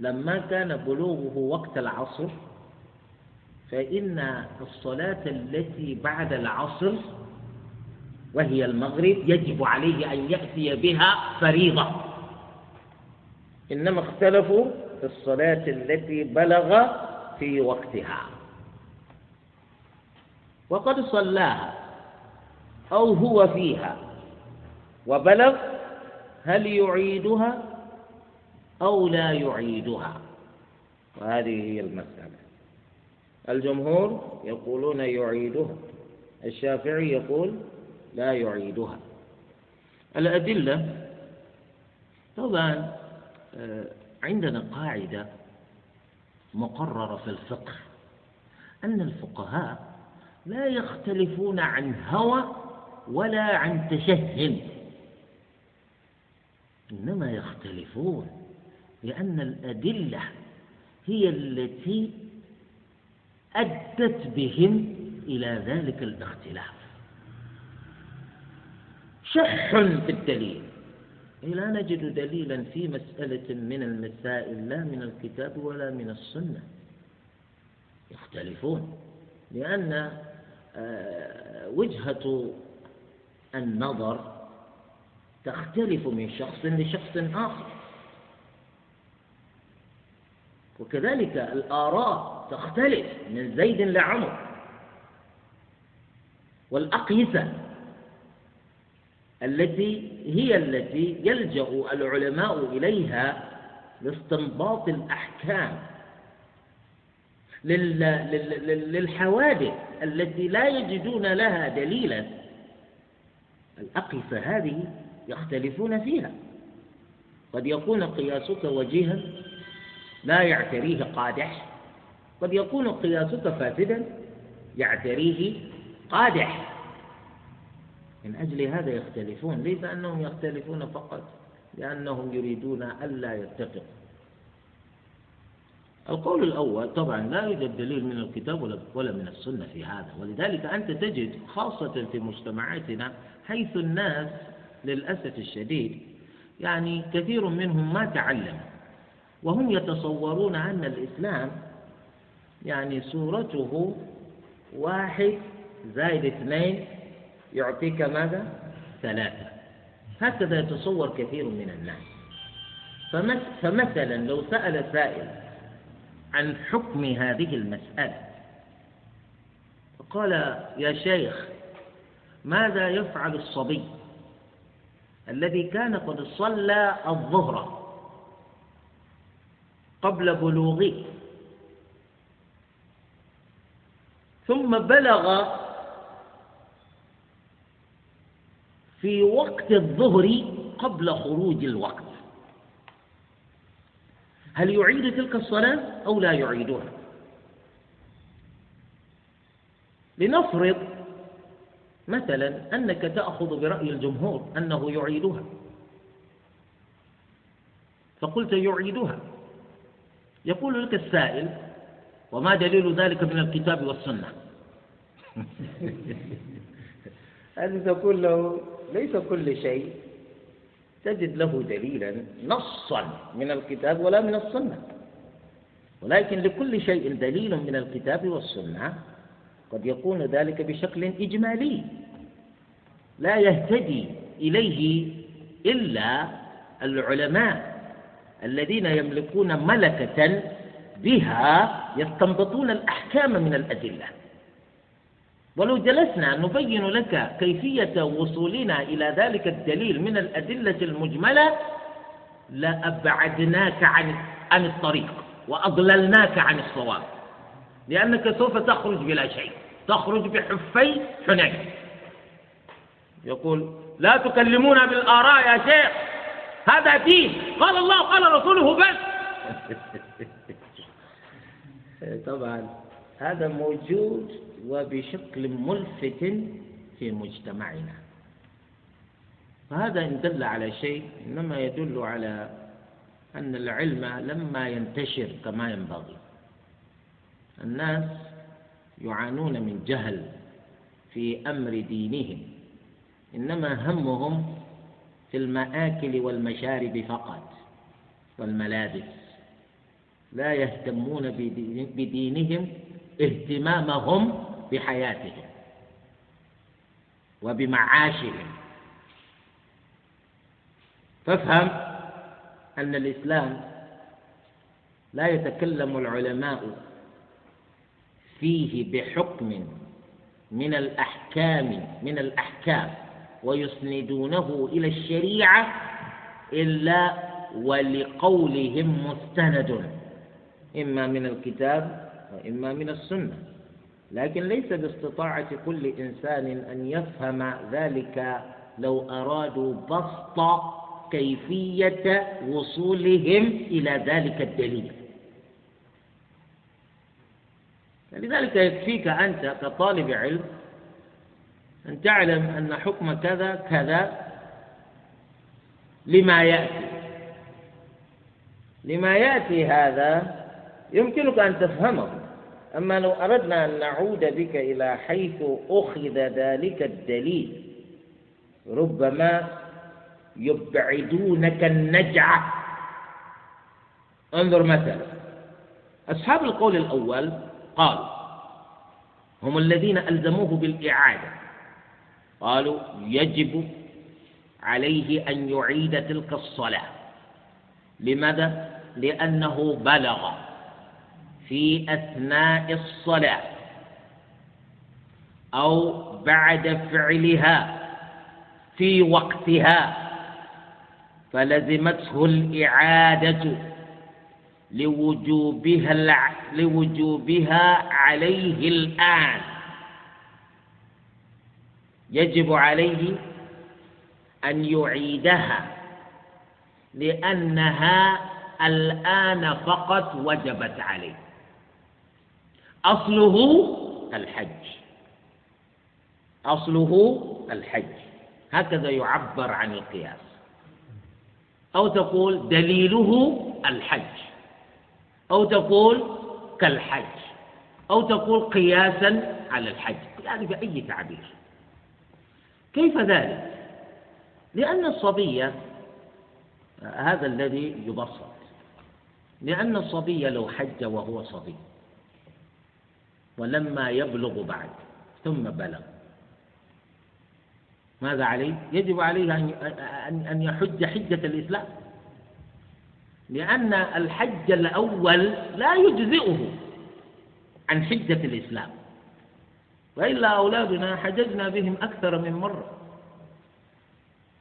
لما كان بلوغه وقت العصر فإن الصلاة التي بعد العصر وهي المغرب يجب عليه أن يأتي بها فريضة. إنما اختلفوا في الصلاة التي بلغ في وقتها. وقد صلاها أو هو فيها وبلغ هل يعيدها؟ أو لا يعيدها. وهذه هي المسألة. الجمهور يقولون يعيدها. الشافعي يقول لا يعيدها. الأدلة طبعا آه، عندنا قاعدة مقررة في الفقه أن الفقهاء لا يختلفون عن هوى ولا عن تشهم إنما يختلفون. لأن الأدلة هي التي أدت بهم إلى ذلك الاختلاف. شح في الدليل. لا نجد دليلا في مسألة من المسائل لا من الكتاب ولا من السنة. يختلفون. لأن آه، وجهة النظر تختلف من شخص لشخص آخر. وكذلك الآراء تختلف من زيد لعمر. والأقيسة التي هي التي يلجأ العلماء إليها لاستنباط الأحكام للحوادث التي لا يجدون لها دليلا. الأقصى هذه يختلفون فيها. قد يكون قياسك وجيها لا يعتريه قادح. قد يكون قياسك فاسدا يعتريه قادح. من أجل هذا يختلفون ليس أنهم يختلفون فقط لأنهم يريدون ألا يتفقوا القول الأول طبعا لا يوجد دليل من الكتاب ولا من السنة في هذا ولذلك أنت تجد خاصة في مجتمعاتنا حيث الناس للأسف الشديد يعني كثير منهم ما تعلم وهم يتصورون أن الإسلام يعني صورته واحد زائد اثنين يعطيك ماذا؟ ثلاثة. هكذا يتصور كثير من الناس. فمثلا لو سأل سائل عن حكم هذه المسألة فقال يا شيخ ماذا يفعل الصبي الذي كان قد صلى الظهر؟ قبل بلوغه ثم بلغ في وقت الظهر قبل خروج الوقت. هل يعيد تلك الصلاة أو لا يعيدها؟ لنفرض مثلا أنك تأخذ برأي الجمهور أنه يعيدها. فقلت يعيدها. يقول لك السائل وما دليل ذلك من الكتاب والسنة؟ أن تقول له ليس كل شيء تجد له دليلا نصا من الكتاب ولا من السنة. ولكن لكل شيء دليل من الكتاب والسنة قد يكون ذلك بشكل إجمالي. لا يهتدي إليه إلا العلماء. الذين يملكون ملكة بها يستنبطون الأحكام من الأدلة. ولو جلسنا نبين لك كيفية وصولنا إلى ذلك الدليل من الأدلة المجملة لأبعدناك عن عن الطريق وأضللناك عن الصواب. لأنك سوف تخرج بلا شيء تخرج بحفي حنين. يقول لا تكلمونا بالآراء يا شيخ. هذا دين. قال الله قال رسوله بس. طبعا هذا موجود وبشكل ملفت في مجتمعنا. فهذا إن دل على شيء إنما يدل على أن العلم لما ينتشر كما ينبغي. الناس يعانون من جهل في أمر دينهم إنما همهم في المآكل والمشارب فقط والملابس. لا يهتمون بدينهم اهتمامهم بحياتهم وبمعاشهم. فافهم أن الإسلام لا يتكلم العلماء فيه بحكم من الأحكام من الأحكام. ويسندونه إلى الشريعة إلا ولقولهم مستند إما من الكتاب وإما من السنة. لكن ليس باستطاعة كل إنسان أن يفهم ذلك لو أرادوا بسط كيفية وصولهم إلى ذلك الدليل. لذلك يكفيك أنت كطالب علم أن تعلم أن حكم كذا كذا لما يأتي. لما يأتي هذا يمكنك أن تفهمه. أما لو أردنا أن نعود بك إلى حيث أخذ ذلك الدليل ربما يبعدونك النجعة. انظر مثلا أصحاب القول الأول قالوا هم الذين ألزموه بالإعادة. قالوا يجب عليه أن يعيد تلك الصلاة لماذا؟ لأنه بلغ في أثناء الصلاة أو بعد فعلها في وقتها فلزمته الإعادة لوجوبها لوجوبها عليه الآن يجب عليه أن يعيدها لأنها الآن فقط وجبت عليه. أصله الحج. أصله الحج. هكذا يعبر عن القياس. أو تقول دليله الحج. أو تقول كالحج. أو تقول قياسا على الحج. يعني بأي تعبير. كيف ذلك؟ لأن الصبي هذا الذي يبسط لأن الصبي لو حج وهو صبي ولما يبلغ بعد ثم بلغ ماذا عليه؟ يجب عليه أن يحج حجة الإسلام لأن الحج الأول لا يجزئه عن حجة الإسلام وإلا أولادنا حججنا بهم أكثر من مرة.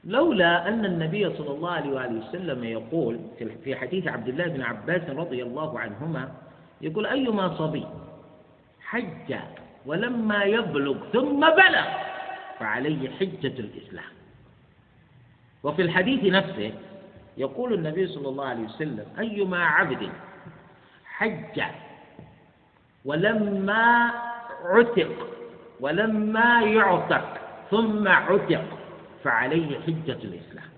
لولا أن النبي صلى الله عليه وآله وسلم يقول في حديث عبد الله بن عباس رضي الله عنهما يقول أيما صبي حج ولما يبلغ ثم بلغ فعليه حجة الإسلام. وفي الحديث نفسه يقول النبي صلى الله عليه وسلم أيما عبد حج ولما عتق ولما يعتق ثم عتق فعليه حجة الإسلام.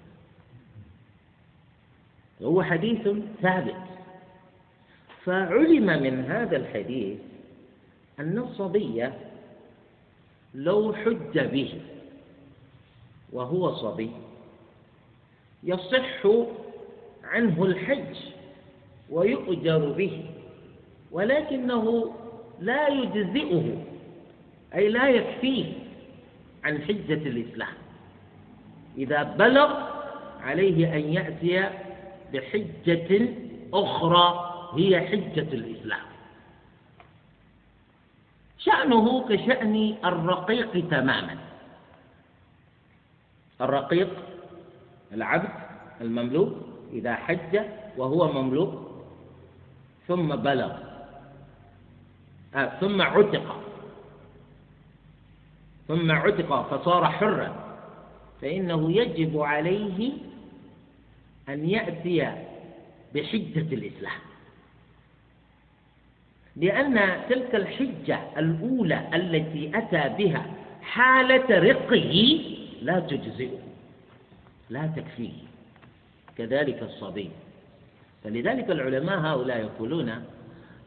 وهو حديث ثابت. فعلم من هذا الحديث أن الصبي لو حج به وهو صبي يصح عنه الحج ويؤجر به ولكنه لا يجزئه. أي لا يكفيه عن حجة الإسلام. إذا بلغ عليه أن يأتي بحجة أخرى هي حجة الإسلام. شأنه كشأن الرقيق تماما. الرقيق العبد المملوك إذا حج وهو مملوك ثم بلغ آه ثم عتق. ثم عتق فصار حرا. فإنه يجب عليه أن يأتي بحجة الإسلام. لأن تلك الحجة الأولى التي أتى بها حالة رقه لا تجزئه لا تكفيه. كذلك الصبي. فلذلك العلماء هؤلاء يقولون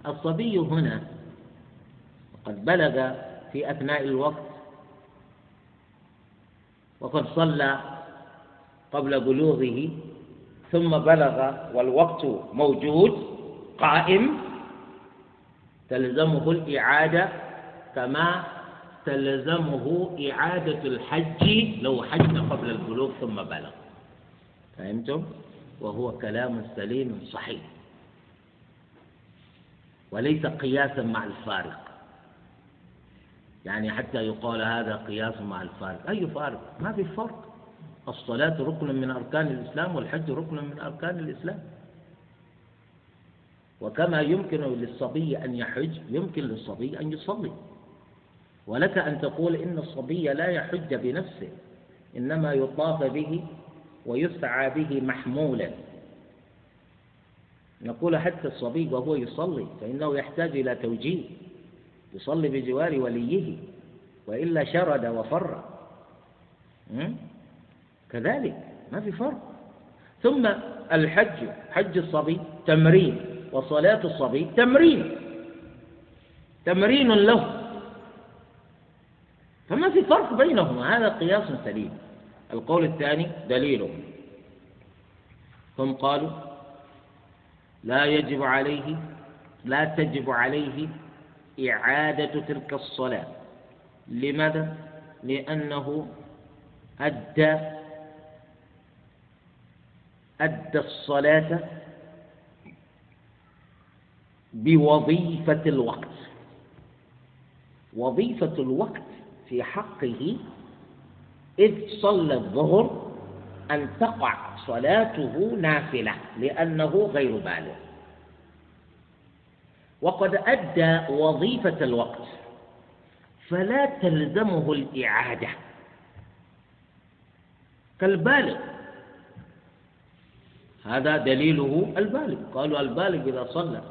الصبي هنا قد بلغ في أثناء الوقت وقد صلى قبل بلوغه ثم بلغ والوقت موجود قائم تلزمه الإعادة كما تلزمه إعادة الحج لو حج قبل البلوغ ثم بلغ. فهمتم؟ وهو كلام سليم صحيح. وليس قياسا مع الفارق. يعني حتى يقال هذا قياس مع الفارق. أي فارق؟ ما في فرق. الصلاة ركن من أركان الإسلام والحج ركن من أركان الإسلام. وكما يمكن للصبي أن يحج يمكن للصبي أن يصلي. ولك أن تقول إن الصبي لا يحج بنفسه إنما يطاف به ويسعى به محمولا. نقول حتى الصبي وهو يصلي فإنه يحتاج إلى توجيه. يصلي بجوار وليه وإلا شرد وفر. كذلك ما في فرق. ثم الحج حج الصبي تمرين وصلاة الصبي تمرين. تمرين له. فما في فرق بينهما هذا قياس سليم. القول الثاني دليله. هم قالوا لا يجب عليه لا تجب عليه إعادة تلك الصلاة. لماذا؟ لأنه أدى أدى الصلاة بوظيفة الوقت. وظيفة الوقت في حقه إذ صلى الظهر أن تقع صلاته نافلة لأنه غير بالغ. وقد أدى وظيفة الوقت فلا تلزمه الإعادة. كالبالغ. هذا دليله البالغ. قالوا البالغ إذا صلى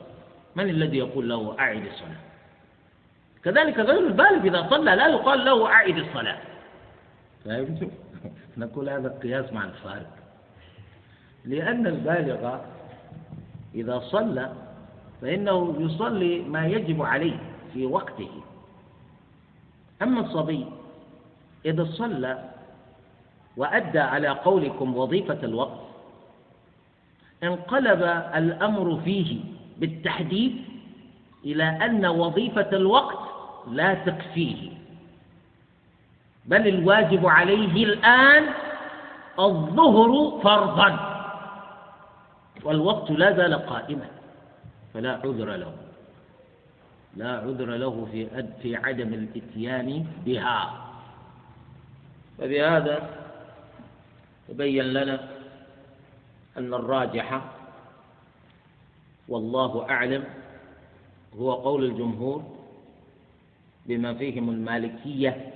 من الذي يقول له أعد الصلاة؟ كذلك غير البالغ إذا صلى لا يقال له أعد الصلاة؟ نقول هذا قياس مع الفارق. لأن البالغ إذا صلى فإنه يصلي ما يجب عليه في وقته. أما الصبي إذا صلى وأدى على قولكم وظيفة الوقت انقلب الأمر فيه بالتحديد إلى أن وظيفة الوقت لا تكفيه. بل الواجب عليه الآن الظهر فرضا والوقت لا زال قائما. فلا عذر له. لا عذر له في في عدم الاتيان بها. فبهذا تبين لنا أن الراجح والله أعلم هو قول الجمهور بما فيهم المالكية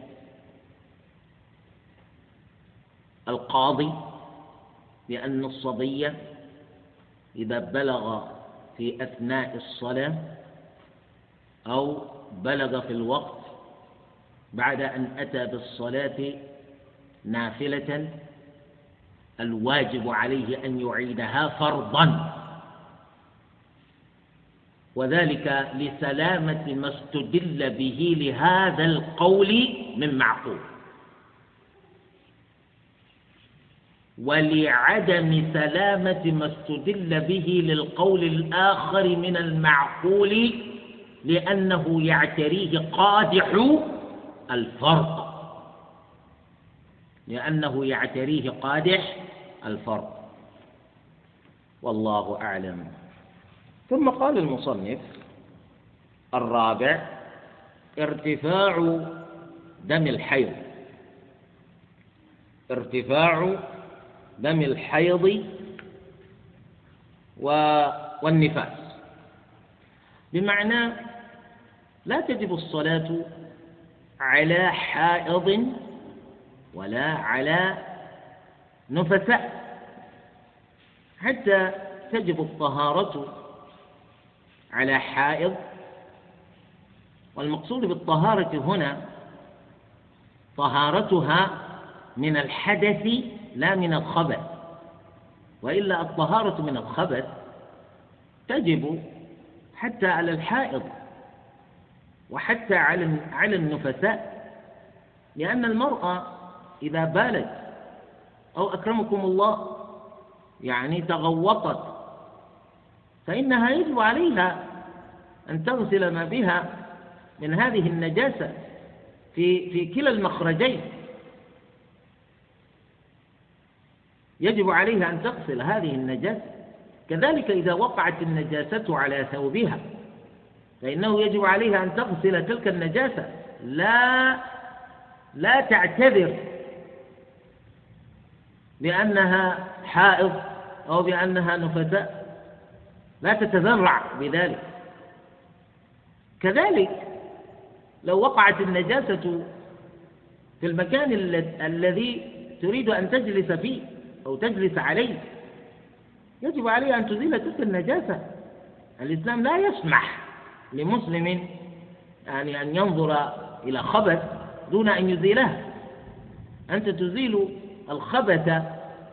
القاضي بأن الصبي إذا بلغ في أثناء الصلاة أو بلغ في الوقت بعد أن أتى بالصلاة نافلة الواجب عليه أن يعيدها فرضا. وذلك لسلامة ما استدل به لهذا القول من معقول. ولعدم سلامة ما استدل به للقول الآخر من المعقول لأنه يعتريه قادح الفرق. لأنه يعتريه قادح الفرق. والله أعلم. ثم قال المصنف الرابع ارتفاع دم الحيض. ارتفاع دم الحيض والنفاس. بمعنى لا تجب الصلاة على حائض ولا على نفساء. حتى تجب الطهارة على حائض. والمقصود بالطهارة هنا طهارتها من الحدث لا من الخبث وإلا الطهارة من الخبث تجب حتى على الحائض وحتى على على النفساء لأن المرأة إذا بالت أو أكرمكم الله يعني تغوطت فإنها يجب عليها أن تغسل ما بها من هذه النجاسة في في كلا المخرجين. يجب عليها أن تغسل هذه النجاسة. كذلك إذا وقعت النجاسة على ثوبها فإنه يجب عليها أن تغسل تلك النجاسة. لا لا تعتذر بأنها حائض أو بأنها نفساء. لا تتذرع بذلك. كذلك لو وقعت النجاسة في المكان الذي تريد أن تجلس فيه أو تجلس عليه. يجب عليها أن تزيل تلك النجاسة. الإسلام لا يسمح لمسلم يعني أن ينظر إلى خبث دون أن يزيله. أنت تزيل الخبث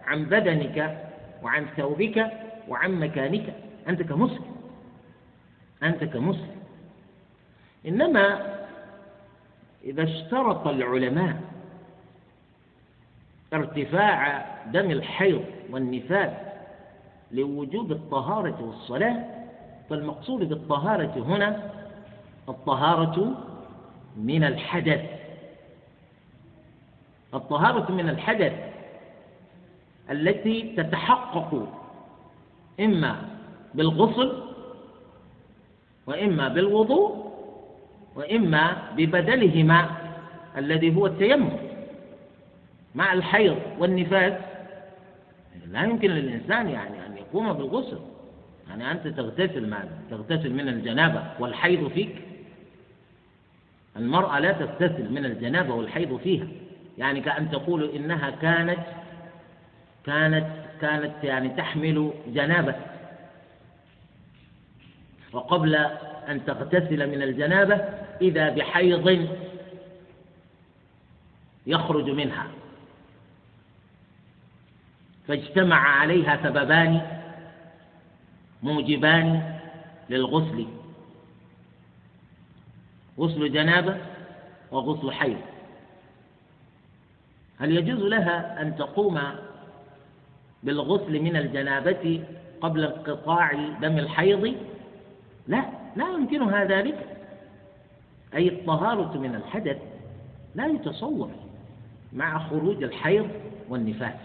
عن بدنك وعن ثوبك وعن مكانك. أنت كمسلم. أنت كمسلم. إنما إذا اشترط العلماء ارتفاع دم الحيض والنفاس لوجوب الطهارة والصلاة فالمقصود بالطهارة هنا الطهارة من الحدث. الطهارة من الحدث التي تتحقق إما بالغسل وإما بالوضوء وإما ببدلهما الذي هو التيمم. مع الحيض والنفاس. لا يمكن للإنسان يعني أن يقوم بالغسل. يعني أنت تغتسل ماذا؟ تغتسل من الجنابة والحيض فيك. المرأة لا تغتسل من الجنابة والحيض فيها. يعني كأن تقول إنها كانت كانت كانت يعني تحمل جنابة. وقبل أن تغتسل من الجنابة إذا بحيض يخرج منها. فاجتمع عليها سببان موجبان للغسل. غسل جنابة وغسل حيض. هل يجوز لها أن تقوم بالغسل من الجنابة قبل انقطاع دم الحيض؟ لا لا يمكنها ذلك. أي الطهارة من الحدث لا يتصور مع خروج الحيض والنفاس.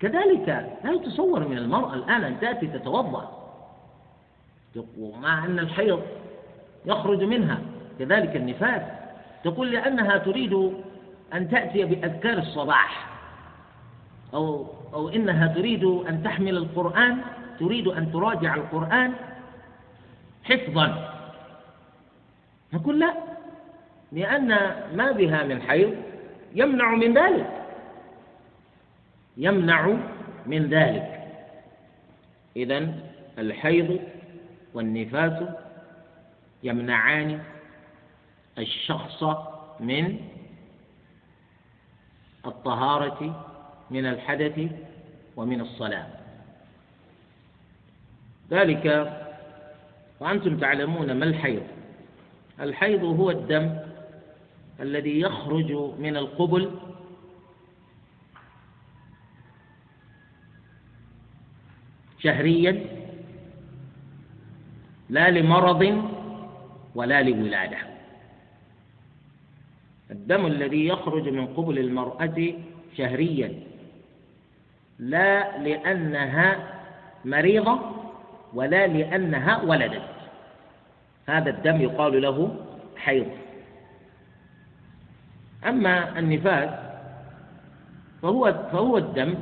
كذلك لا يتصور من المرأة الآن أن تأتي تتوضأ؟ مع أن الحيض يخرج منها كذلك النفاس. تقول لأنها تريد أن تأتي بأذكار الصباح أو أو إنها تريد أن تحمل القرآن تريد أن تراجع القرآن حفظا. نقول لا لأن ما بها من حيض يمنع من ذلك. يمنع من ذلك. إذا الحيض والنفاس يمنعان الشخص من الطهارة من الحدث ومن الصلاة. ذلك وأنتم تعلمون ما الحيض. الحيض هو الدم الذي يخرج من القبل شهريا لا لمرض ولا لولادة. الدم الذي يخرج من قبل المرأة شهريا لا لأنها مريضة ولا لأنها ولدت. هذا الدم يقال له حيض. أما النفاس فهو فهو الدم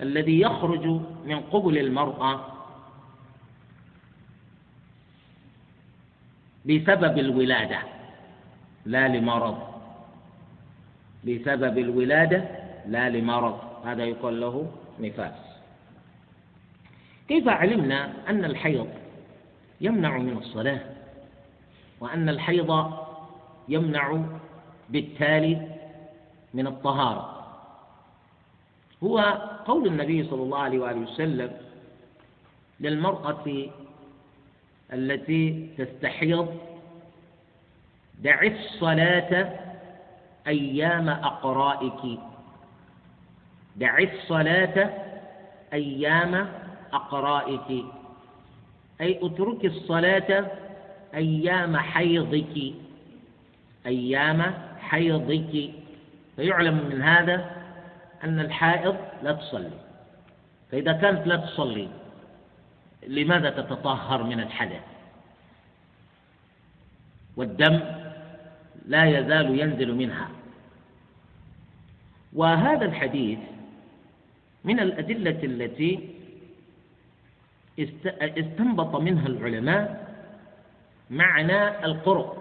الذي يخرج من قبل المرأة بسبب الولادة لا لمرض. بسبب الولادة لا لمرض. هذا يقال له نفاس. كيف علمنا أن الحيض يمنع من الصلاة؟ وأن الحيض يمنع بالتالي من الطهارة. هو قول النبي صلى الله عليه وآله وسلم للمرأة التي تستحيض دعي الصلاة أيام أقرائك. دعي الصلاة أيام أقرائك. أي أترك الصلاة أيام حيضك. أيام حيضك. فيعلم من هذا أن الحائض لا تصلي. فإذا كانت لا تصلي لماذا تتطهر من الحدث؟ والدم لا يزال ينزل منها. وهذا الحديث من الأدلة التي استنبط منها العلماء معنى القرب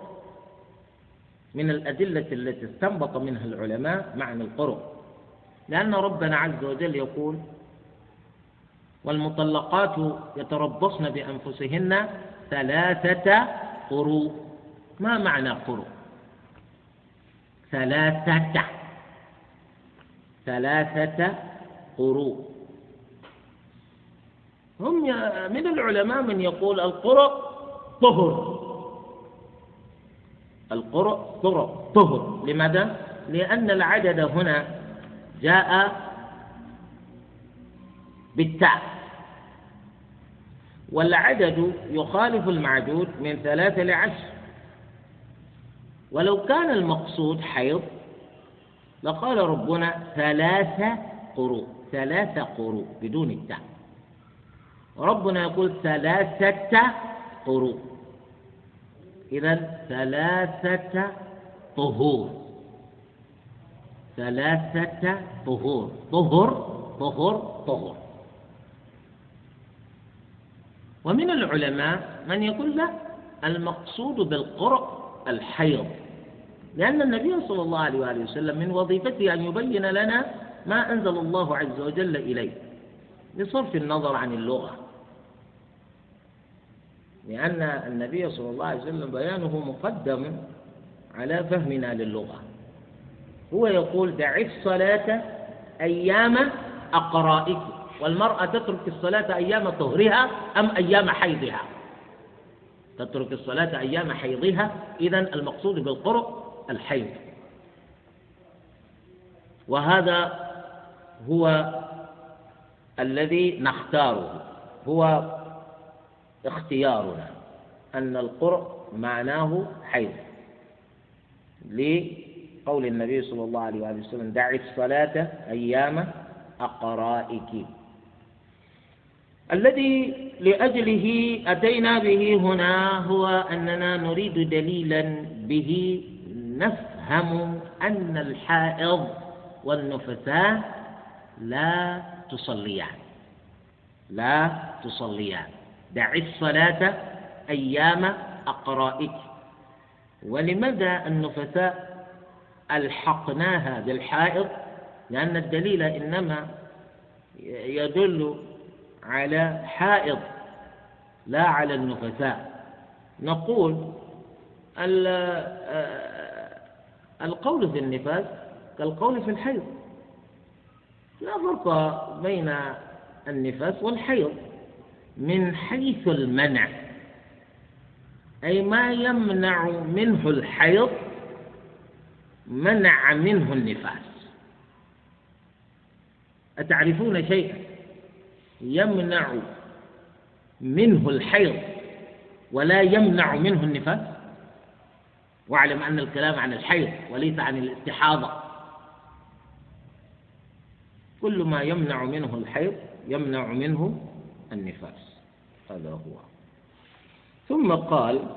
من الأدلة التي استنبط منها العلماء معنى القرب لأن ربنا عز وجل يقول والمطلقات يتربصن بأنفسهن ثلاثة قروء. ما معنى قروء؟ ثلاثة. ثلاثة قروء. هم من العلماء من يقول القرء طهر. القرء طهر. طهر. لماذا؟ لأن العدد هنا جاء بالتاء. والعدد يخالف المعدود من ثلاثة لعشر. ولو كان المقصود حيض لقال ربنا ثلاثة قروء ثلاثة قروء بدون التاء. ربنا يقول ثلاثة قروء إذا ثلاثة طهور. ثلاثة طهور. طهر طهر طهر ومن العلماء من يقول لا المقصود بالقرء الحيض. لأن النبي صلى الله عليه وآله وسلم من وظيفته أن يبين لنا ما أنزل الله عز وجل إليه. بصرف النظر عن اللغة. لأن النبي صلى الله عليه وسلم بيانه مقدم على فهمنا للغة. هو يقول دع الصلاة أيام أقرائك والمرأة تترك الصلاة أيام طهرها أم أيام حيضها؟ تترك الصلاة أيام حيضها إذا المقصود بالقرء الحيض. وهذا هو الذي نختاره هو اختيارنا أن القرء معناه حيض. لقول النبي صلى الله عليه وسلم دع الصلاة أيام أقرائك. الذي لأجله أتينا به هنا هو أننا نريد دليلا به نفهم أن الحائض والنفساء لا تصليان. لا تصليان. دع الصلاة أيام أقرائك. ولماذا النفساء ألحقناها بالحائض لأن الدليل إنما يدل على حائض لا على النفساء. نقول القول في النفاس كالقول في الحيض. لا فرق بين النفاس والحيض. من حيث المنع أي ما يمنع منه الحيض منع منه النفاس. أتعرفون شيئا يمنع منه الحيض ولا يمنع منه النفاس؟ واعلم أن الكلام عن الحيض وليس عن الاستحاضة. كل ما يمنع منه الحيض يمنع منه النفاس. هذا هو. ثم قال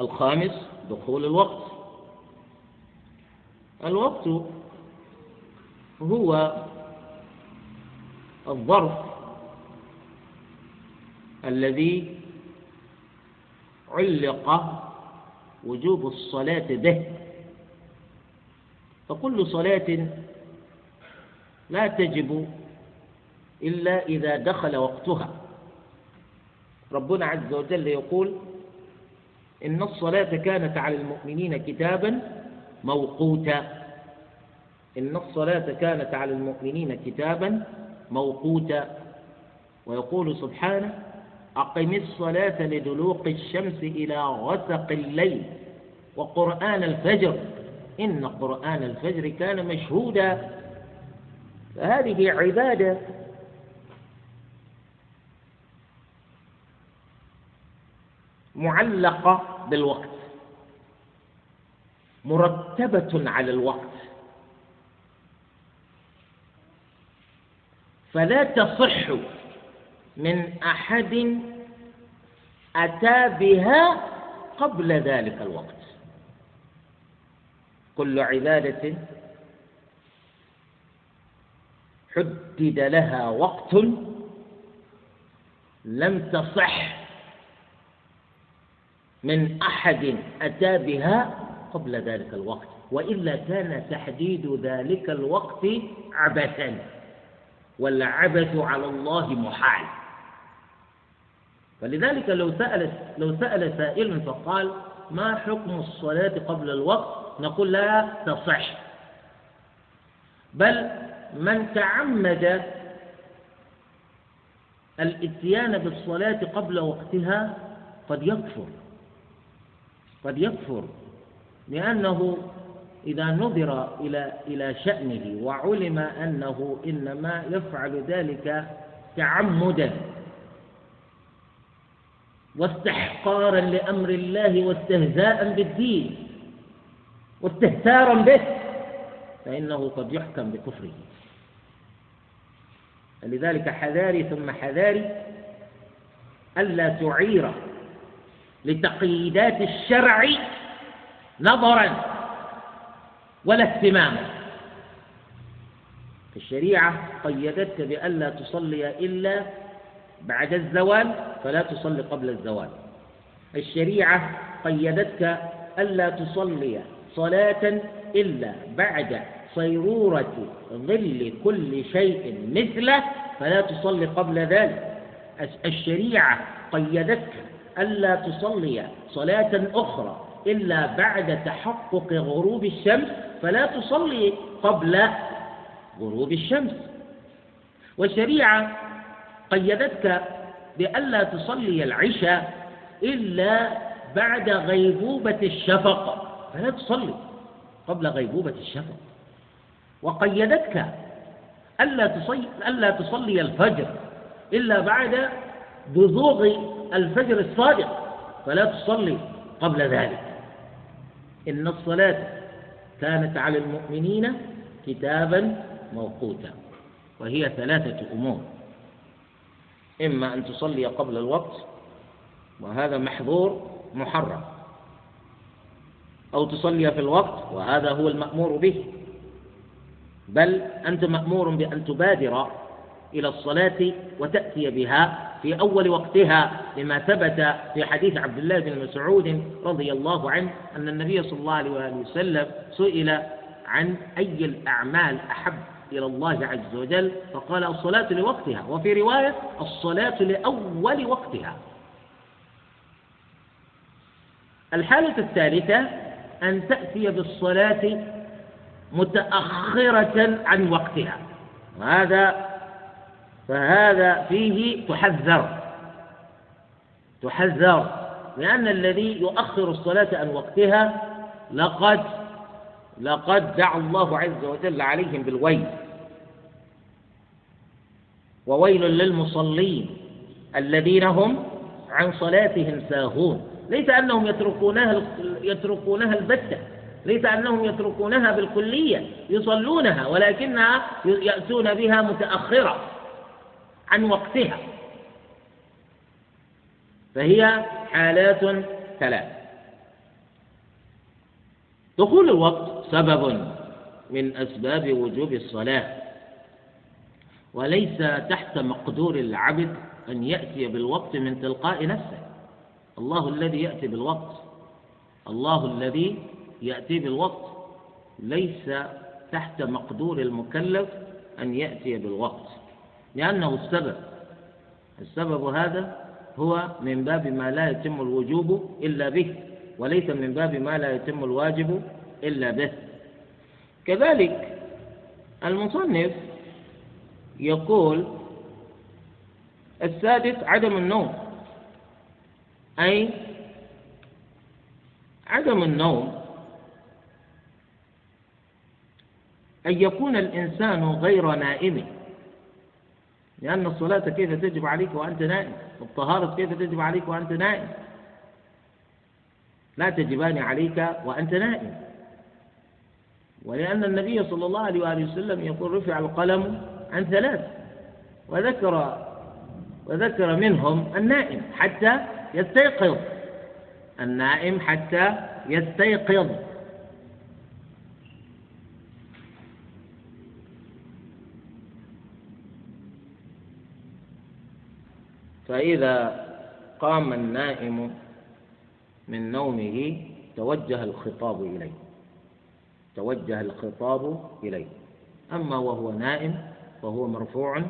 الخامس دخول الوقت. الوقت هو الظرف الذي علق وجوب الصلاة به. فكل صلاة لا تجب إلا إذا دخل وقتها. ربنا عز وجل يقول إن الصلاة كانت على المؤمنين كتابا موقوتا إن الصلاة كانت على المؤمنين كتابا موقوتا ويقول سبحانه أقم الصلاة لدلوق الشمس إلى غسق الليل وقرآن الفجر. إن قرآن الفجر كان مشهودا. فهذه عبادة. معلقة بالوقت. مرتبة على الوقت. فلا تصح من أحد أتى بها قبل ذلك الوقت. كل عبادة حدد لها وقت لم تصح من أحد أتى بها قبل ذلك الوقت وإلا كان تحديد ذلك الوقت عبثا والعبث على الله محال. فلذلك لو سأل لو سأل سائل فقال ما حكم الصلاة قبل الوقت؟ نقول لا تصح. بل من تعمد الاتيان بالصلاة قبل وقتها قد يكفر قد يكفر. لأنه إذا نظر إلى إلى شأنه وعلم أنه إنما يفعل ذلك تعمدا واستحقارا لأمر الله واستهزاء بالدين واستهتارا به فإنه قد يحكم بكفره. لذلك حذاري ثم حذاري ألا تعير لتقييدات الشرع نظرا ولا اهتماما. الشريعة قيدتك بألا تصلي إلا بعد الزوال فلا تصلي قبل الزوال. الشريعة قيدتك ألا تصلي صلاة إلا بعد صيرورة ظل كل شيء مثله فلا تصلي قبل ذلك. الشريعة قيدتك ألا تصلي صلاة أخرى إلا بعد تحقق غروب الشمس فلا تصلي قبل غروب الشمس. والشريعة قيدتك بألا تصلي العشاء إلا بعد غيبوبة الشفق فلا تصلي قبل غيبوبة الشفق. وقيدتك ألا تصلي, ألا تصلي الفجر إلا بعد بزوغ الفجر الصادق فلا تصلي قبل ذلك. إن الصلاة كانت على المؤمنين كتابا موقوتا. وهي ثلاثة أمور. إما أن تصلي قبل الوقت وهذا محظور محرم. أو تصلي في الوقت وهذا هو المأمور به. بل أنت مأمور بأن تبادر إلى الصلاة وتأتي بها في أول وقتها لما ثبت في حديث عبد الله بن مسعود رضي الله عنه أن النبي صلى الله عليه وسلم سئل عن أي الأعمال أحب إلى الله عز وجل فقال الصلاة لوقتها وفي رواية الصلاة لأول وقتها. الحالة الثالثة أن تأتي بالصلاة متأخرة عن وقتها وهذا فهذا فيه تحذر. تحذر لأن الذي يؤخر الصلاة عن وقتها لقد لقد دعا الله عز وجل عليهم بالويل. وويل للمصلين الذين هم عن صلاتهم ساهون. ليس أنهم يتركونها يتركونها البتة. ليس أنهم يتركونها بالكلية يصلونها ولكنها يأتون بها متأخرة. عن وقتها. فهي حالات ثلاث. دخول الوقت سبب من أسباب وجوب الصلاة وليس تحت مقدور العبد أن يأتي بالوقت من تلقاء نفسه. الله الذي يأتي بالوقت الله الذي يأتي بالوقت ليس تحت مقدور المكلف أن يأتي بالوقت. لأنه السبب. السبب هذا هو من باب ما لا يتم الوجوب إلا به وليس من باب ما لا يتم الواجب إلا به. كذلك المصنف يقول السادس عدم النوم أي عدم النوم أن يكون الإنسان غير نائم. لأن الصلاة كيف تجب عليك وأنت نائم؟ والطهارة كيف تجب عليك وأنت نائم؟ لا تجبان عليك وأنت نائم. ولأن النبي صلى الله عليه وآله وسلم يقول رفع القلم عن ثلاث وذكر وذكر منهم النائم حتى يستيقظ النائم حتى يستيقظ. فإذا قام النائم من نومه توجه الخطاب إليه. توجه الخطاب إليه. أما وهو نائم فهو مرفوع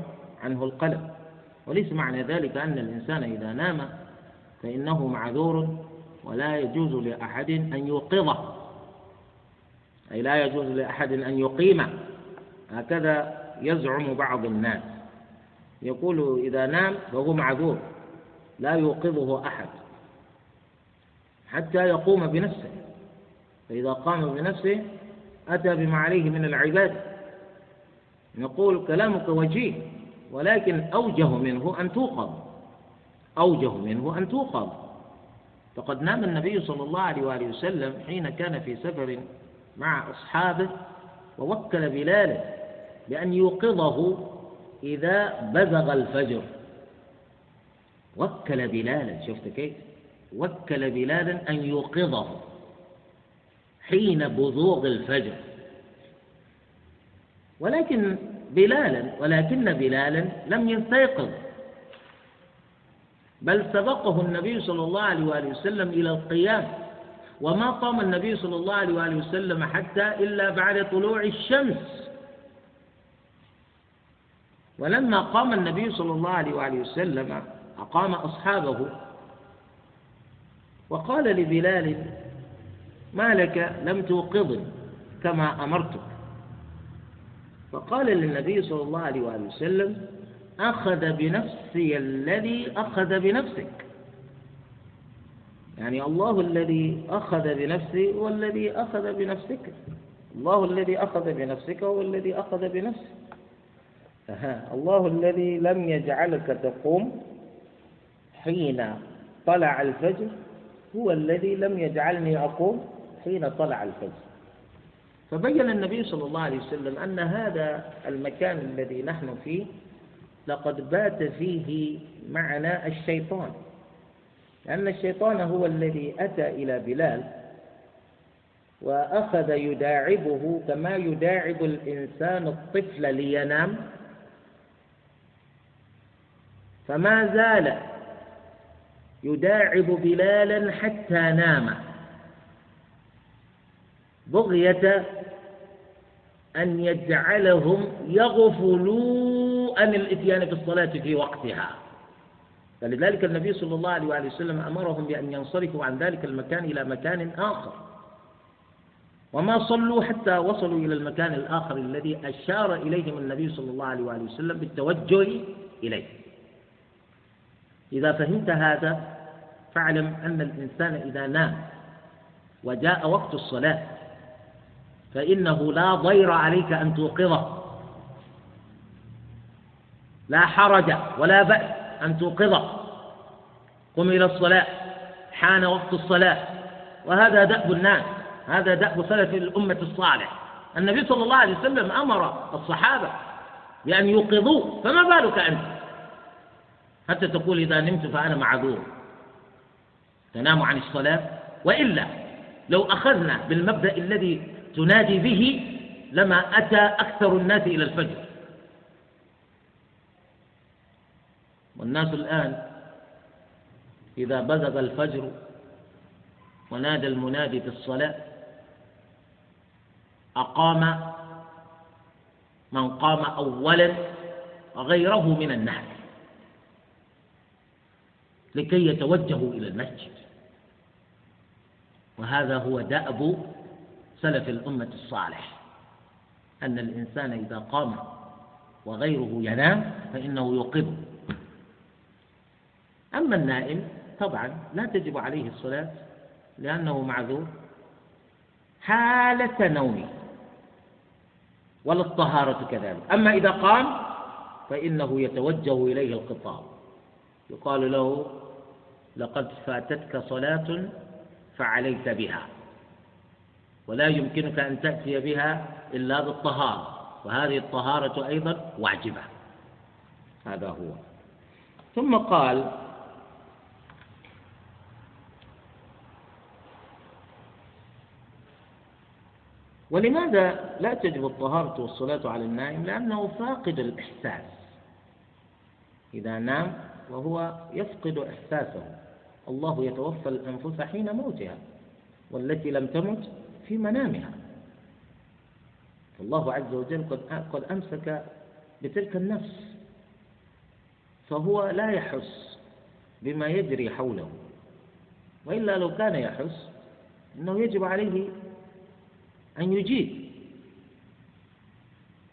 عنه القلم. وليس معنى ذلك أن الإنسان إذا نام فإنه معذور ولا يجوز لأحد أن يوقظه. أي لا يجوز لأحد أن يقيمه. هكذا يزعم بعض الناس. يقول إذا نام فهو معذور لا يوقظه أحد حتى يقوم بنفسه. فإذا قام بنفسه أتى بما عليه من العبادة نقول كلامك وجيه ولكن أوجه منه أن توقظ. أوجه منه أن توقظ. فقد نام النبي صلى الله عليه وآله وسلم حين كان في سفر مع أصحابه ووكل بلالا بأن يوقظه إذا بزغ الفجر. وكل بلالا شفت كيف؟ وكل بلالا أن يوقظه حين بزوغ الفجر. ولكن بلالا ولكن بلالا لم يستيقظ. بل سبقه النبي صلى الله عليه وآله وسلم إلى القيام. وما قام النبي صلى الله عليه وآله وسلم حتى إلا بعد طلوع الشمس. ولما قام النبي صلى الله عليه وآله وسلم أقام أصحابه وقال لبلال ما لك؟ لم توقظني كما أمرتك. فقال للنبي صلى الله عليه وآله وسلم أخذ بنفسي الذي أخذ بنفسك. يعني الله الذي أخذ بنفسي هو الذي أخذ بنفسك. الله الذي أخذ بنفسك هو الذي أخذ بنفسك. أها. الله الذي لم يجعلك تقوم حين طلع الفجر هو الذي لم يجعلني أقوم حين طلع الفجر. فبين النبي صلى الله عليه وسلم أن هذا المكان الذي نحن فيه لقد بات فيه معنا الشيطان. لأن الشيطان هو الذي أتى إلى بلال وأخذ يداعبه كما يداعب الإنسان الطفل لينام. فما زال يداعب بلالا حتى نام. بغية أن يجعلهم يغفلوا عن الإتيان بالصلاة في وقتها. فلذلك النبي صلى الله عليه وآله وسلم أمرهم بأن ينصرفوا عن ذلك المكان إلى مكان آخر. وما صلوا حتى وصلوا إلى المكان الآخر الذي أشار إليهم النبي صلى الله عليه وآله وسلم بالتوجه إليه. إذا فهمت هذا فاعلم أن الإنسان إذا نام وجاء وقت الصلاة فإنه لا ضير عليك أن توقظه. لا حرج ولا بأس أن توقظه. قم إلى الصلاة حان وقت الصلاة. وهذا دأب الناس هذا دأب سلف الأمة الصالح. النبي صلى الله عليه وسلم أمر الصحابة بأن يوقظوه فما بالك أنت؟ حتى تقول إذا نمت فأنا معذور. تنام عن الصلاة. وإلا لو أخذنا بالمبدأ الذي تنادي به لما أتى أكثر الناس إلى الفجر. والناس الآن إذا بزغ الفجر ونادى المنادي في الصلاة أقام من قام أولا غيره من الناس لكي يتوجهوا إلى المسجد. وهذا هو دأب سلف الأمة الصالح أن الإنسان إذا قام وغيره ينام فإنه يوقظه. أما النائم طبعا لا تجب عليه الصلاة لأنه معذور حالة نومه ولا الطهارة كذلك. أما إذا قام فإنه يتوجه إليه الخطاب يقال له لقد فاتتك صلاة فعليك بها. ولا يمكنك أن تأتي بها إلا بالطهارة وهذه الطهارة أيضا واجبة. هذا هو. ثم قال ولماذا لا تجب الطهارة والصلاة على النائم؟ لأنه فاقد الإحساس. إذا نام وهو يفقد إحساسه. الله يتوفى الأنفس حين موتها والتي لم تمت في منامها. فالله عز وجل قد أمسك بتلك النفس فهو لا يحس بما يجري حوله. وإلا لو كان يحس أنه يجب عليه أن يجيب.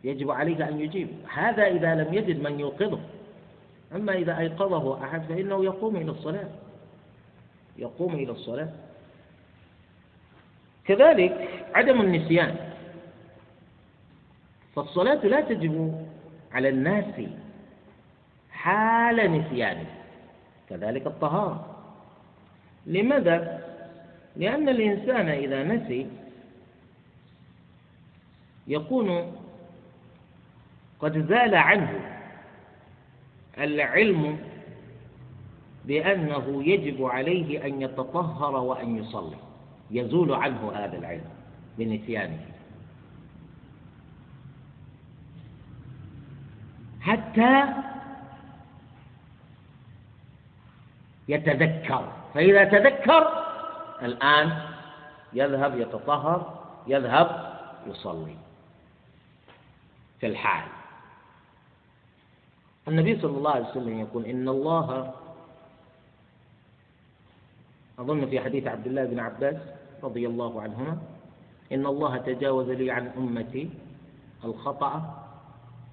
يجب عليك أن يجيب. هذا إذا لم يجد من يوقظه. أما إذا أيقظه أحد فإنه يقوم إلى الصلاة. يقوم إلى الصلاة. كذلك عدم النسيان. فالصلاة لا تجب على الناس حال نسيانه. كذلك الطهارة. لماذا؟ لأن الإنسان إذا نسي يكون قد زال عنه. العلم بأنه يجب عليه أن يتطهر وأن يصلي. يزول عنه هذا العلم بنسيانه. حتى يتذكر. فإذا تذكر الآن يذهب يتطهر يذهب يصلي في الحال. النبي صلى الله عليه وسلم يقول إن الله أظن في حديث عبد الله بن عباس رضي الله عنهما إن الله تجاوز لي عن أمتي الخطأ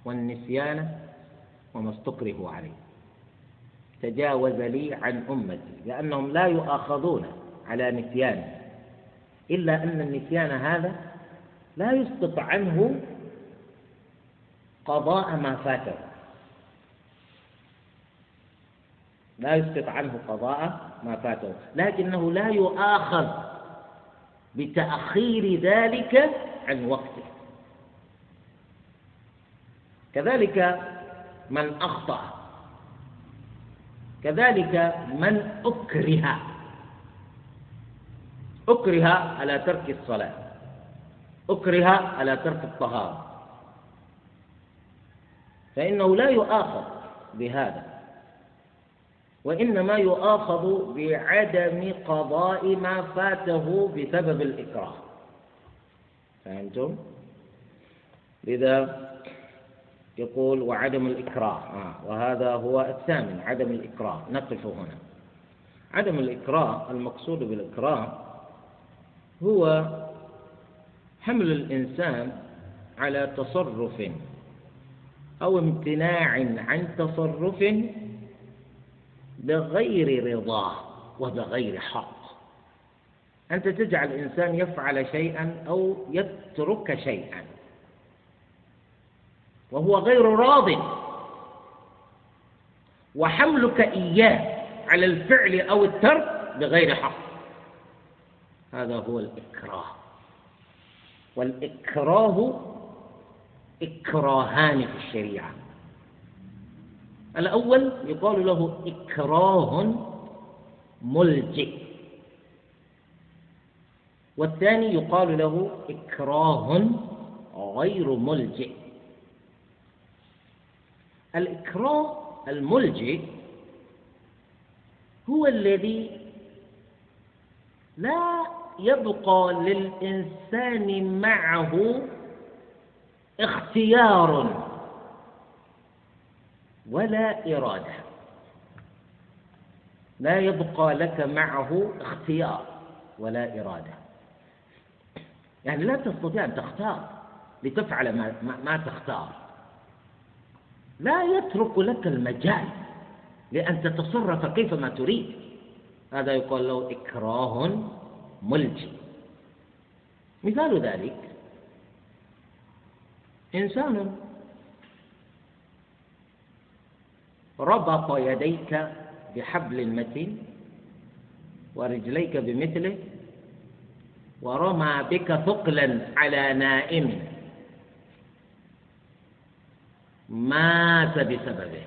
والنسيان وما استكرهوا عليه. تجاوز لي عن أمتي لأنهم لا يؤاخذون على نسيان إلا أن النسيان هذا لا يسقط عنه قضاء ما فاته. لا يسقط عنه قضاء ما فاته. لكنه لا يؤاخذ بتأخير ذلك عن وقته. كذلك من أخطأ. كذلك من أكره. أكره على ترك الصلاة. أكره على ترك الطهارة. فإنه لا يؤاخذ بهذا. وإنما يؤاخذ بعدم قضاء ما فاته بسبب الإكراه. فهمتم؟ لذا يقول وعدم الإكراه. آه وهذا هو الثامن عدم الإكراه. نقف هنا. عدم الإكراه المقصود بالإكراه هو حمل الإنسان على تصرف أو امتناع عن تصرف بغير رضاه وبغير حق. أنت تجعل الإنسان يفعل شيئا أو يترك شيئا. وهو غير راض. وحملك إياه على الفعل أو الترك بغير حق. هذا هو الإكراه. والإكراه إكراهان في الشريعة. الأول يقال له إكراه ملجئ. والثاني يقال له إكراه غير ملجئ. الإكراه الملجئ هو الذي لا يبقى للإنسان معه اختيار. ولا إرادة. لا يبقى لك معه اختيار ولا إرادة. يعني لا تستطيع أن تختار لتفعل ما, ما, تختار. لا يترك لك المجال لأن تتصرف كيفما تريد. هذا يقال له إكراه ملجي مثال ذلك إنسان ربط يديك بحبل متين ورجليك بمثله ورمى بك ثقلا على نائم مات بسببه.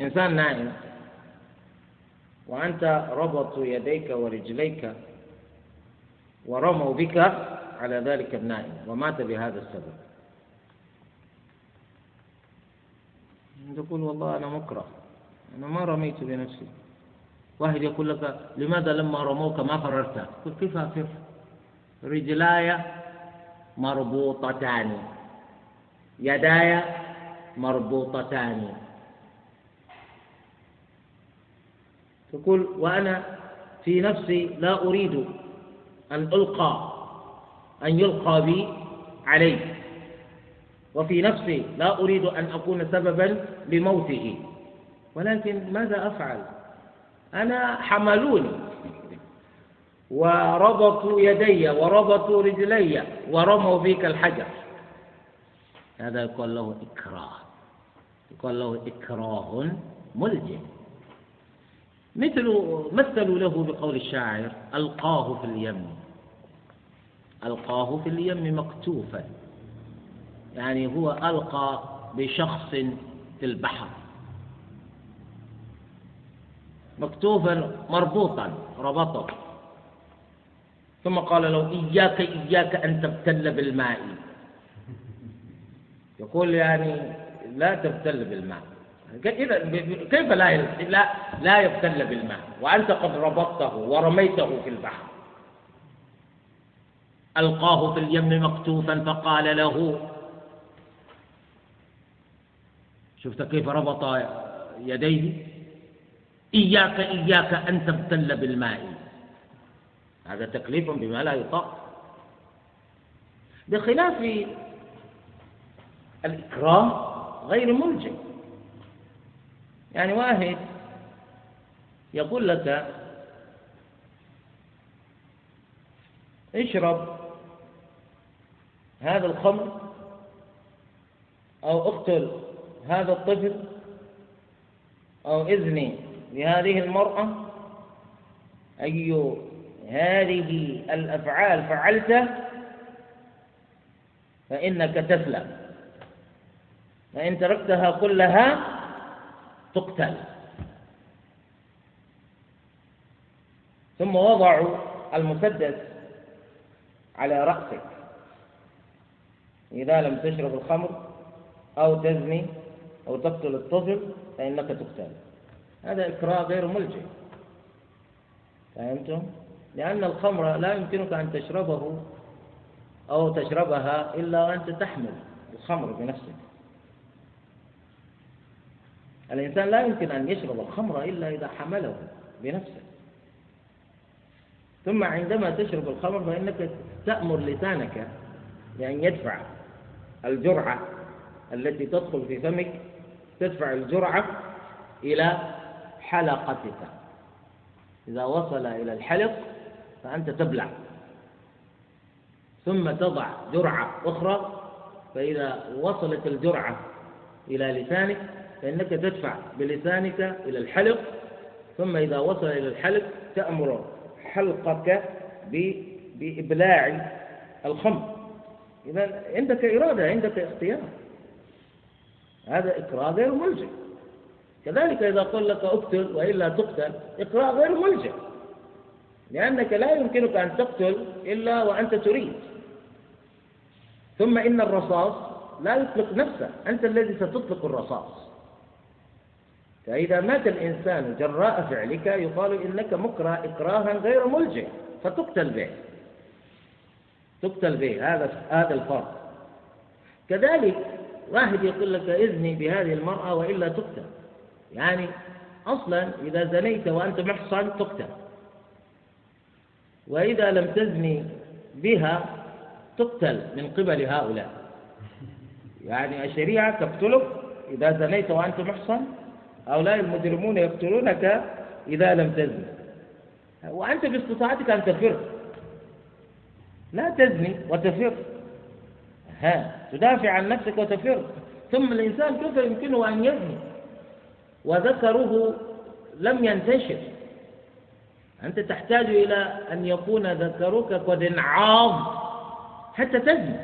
إنسان نائم وأنت ربطوا يديك ورجليك ورموا بك على ذلك النائم ومات بهذا السبب. تقول والله أنا مكره. أنا ما رميت بنفسي. واحد يقول لك لماذا لما رموك ما فررت؟ قل كيف أفر رجلاي مربوطتان. يداي مربوطتان. تقول وأنا في نفسي لا أريد أن ألقى أن يلقى بي عليه وفي نفسي لا أريد أن أكون سببا لموته. ولكن ماذا أفعل؟ أنا حملوني. وربطوا يدي وربطوا رجلي ورموا بك الحجر. هذا يقول له إكراه. يقول له إكراه ملجم مثل مثلوا له بقول الشاعر ألقاه في اليم. ألقاه في اليم مكتوفا يعني هو ألقى بشخص في البحر. مكتوفا مربوطا ربطه. ثم قال له إياك إياك أن تبتل بالماء. يقول يعني لا تبتل بالماء. كيف لا لا لا يبتل بالماء. وأنت قد ربطته ورميته في البحر. ألقاه في اليم مكتوفا فقال له شفت كيف ربط يديه؟ إياك إياك أن تبتل بالماء. هذا تكليف بما لا يطاق. بخلاف الإكراه غير ملجئ يعني واحد يقول لك اشرب هذا الخمر أو اقتل هذا الطفل أو إذني لهذه المرأة أي هذه الأفعال فعلت فإنك تسلم. فإن تركتها كلها تقتل. ثم وضعوا المسدس على رأسك. إذا لم تشرب الخمر أو تزني أو تقتل الطفل فإنك تقتل. هذا إكراه غير ملجئ. فهمتم؟ لأن الخمر لا يمكنك أن تشربه أو تشربها إلا وأنت تحمل الخمر بنفسك. الإنسان لا يمكن أن يشرب الخمر إلا إذا حمله بنفسه. ثم عندما تشرب الخمر فإنك تأمر لسانك بأن يدفع الجرعة التي تدخل في فمك تدفع الجرعة إلى حلقتك. إذا وصل إلى الحلق فأنت تبلع. ثم تضع جرعة أخرى فإذا وصلت الجرعة إلى لسانك فإنك تدفع بلسانك إلى الحلق. ثم إذا وصل إلى الحلق تأمر حلقك بإبلاع الخمر. إذا عندك إرادة عندك اختيار. هذا إكراه غير ملزم. كذلك إذا قال لك اقتل وإلا تقتل إكراه غير ملزم. لأنك لا يمكنك أن تقتل إلا وأنت تريد. ثم إن الرصاص لا يطلق نفسه أنت الذي ستطلق الرصاص. فإذا مات الإنسان جراء فعلك يقال إنك مكره إكراها غير ملجئ فتقتل به. تقتل به هذا هذا الفرق. كذلك واحد يقول لك إذني بهذه المرأة وإلا تقتل. يعني أصلا إذا زنيت وأنت محصن تقتل. وإذا لم تزني بها تقتل من قبل هؤلاء. يعني الشريعة تقتلك إذا زنيت وأنت محصن هؤلاء المجرمون يقتلونك إذا لم تزني. وأنت باستطاعتك أن تفر. لا تزني وتفر. ها تدافع عن نفسك وتفر. ثم الإنسان كيف يمكنه أن يزني؟ وذكره لم ينتشر. أنت تحتاج إلى أن يكون ذكرك قد انعاض حتى تزني.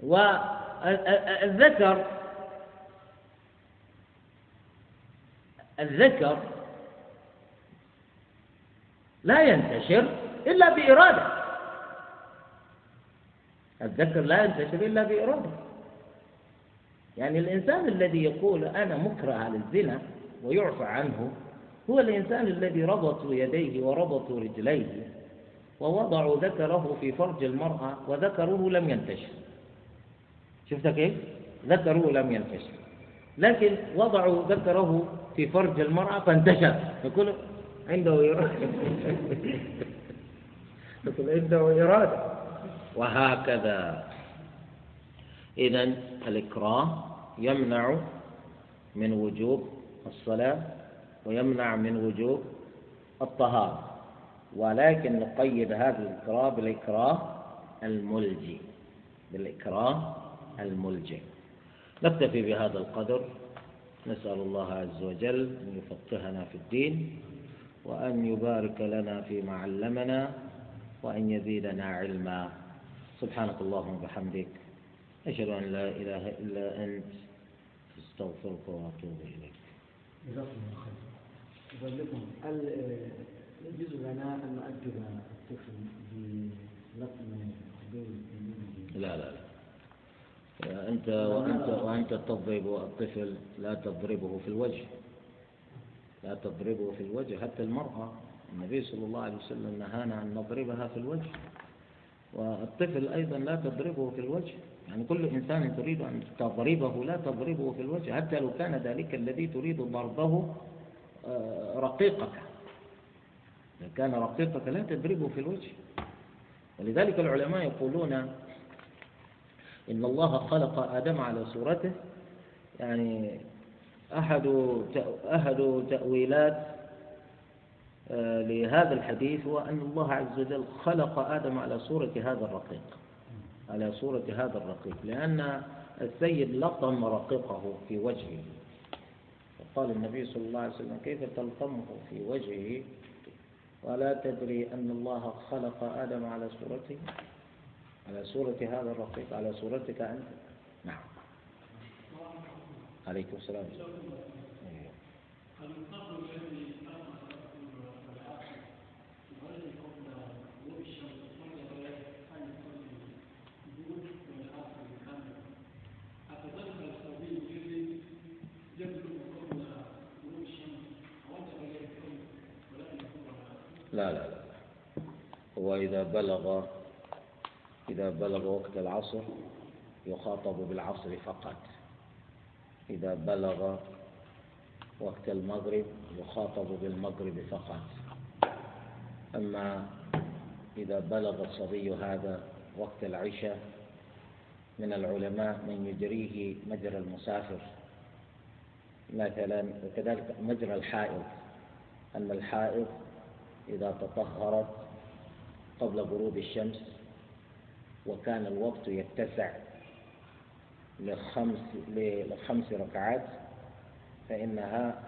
والذكر الذكر لا ينتشر إلا بإرادة. الذكر لا ينتشر إلا بإرادة. يعني الإنسان الذي يقول أنا مكره على الزنا ويعفى عنه هو الإنسان الذي ربطوا يديه وربطوا رجليه ووضعوا ذكره في فرج المرأة وذكره لم ينتشر. شفت كيف؟ ذكره لم ينتشر. لكن وضعوا ذكره في فرج المرأة فانتشر. يقول عنده إرادة. يقول عنده إرادة. وهكذا. إذا الإكراه يمنع من وجوب الصلاة ويمنع من وجوب الطهارة. ولكن نقيد هذا الإكراه بالإكراه الملجي بالإكراه الملجي نكتفي بهذا القدر. نسأل الله عز وجل أن يفقهنا في الدين وأن يبارك لنا فيما علمنا وأن يزيدنا علما. سبحانك اللهم وبحمدك أشهد أن لا إله إلا أنت أستغفرك وأتوب إليك. جزاكم الله خير يجوز لنا أن نؤدب الطفل بلطم لا لا لا. أنت وأنت وأنت تضرب الطفل لا تضربه في الوجه. لا تضربه في الوجه حتى المرأة النبي صلى الله عليه وسلم نهانا أن نضربها في الوجه. والطفل أيضا لا تضربه في الوجه. يعني كل إنسان تريد أن تضربه لا تضربه في الوجه حتى لو كان ذلك الذي تريد ضربه آه، رقيقك. إذا كان رقيقك لا تضربه في الوجه. ولذلك العلماء يقولون إن الله خلق آدم على صورته. يعني أحد أحد تأويلات لهذا الحديث هو أن الله عز وجل خلق آدم على صورة هذا الرقيق على صورة هذا الرقيق لأن السيد لطم رقيقه في وجهه. فقال النبي صلى الله عليه وسلم كيف تلطمه في وجهه؟ ولا تدري أن الله خلق آدم على صورته؟ على صورة هذا الرقيق على صورتك أنت. نعم. عليكم السلام. لا لا لا هو إذا بلغ إذا بلغ وقت العصر يخاطب بالعصر فقط. إذا بلغ وقت المغرب يخاطب بالمغرب فقط. أما إذا بلغ الصبي هذا وقت العشاء من العلماء من يجريه مجرى المسافر. مثلا وكذلك مجرى الحائض. أن الحائض إذا تطهرت قبل غروب الشمس وكان الوقت يتسع لخمس لخمس ركعات فإنها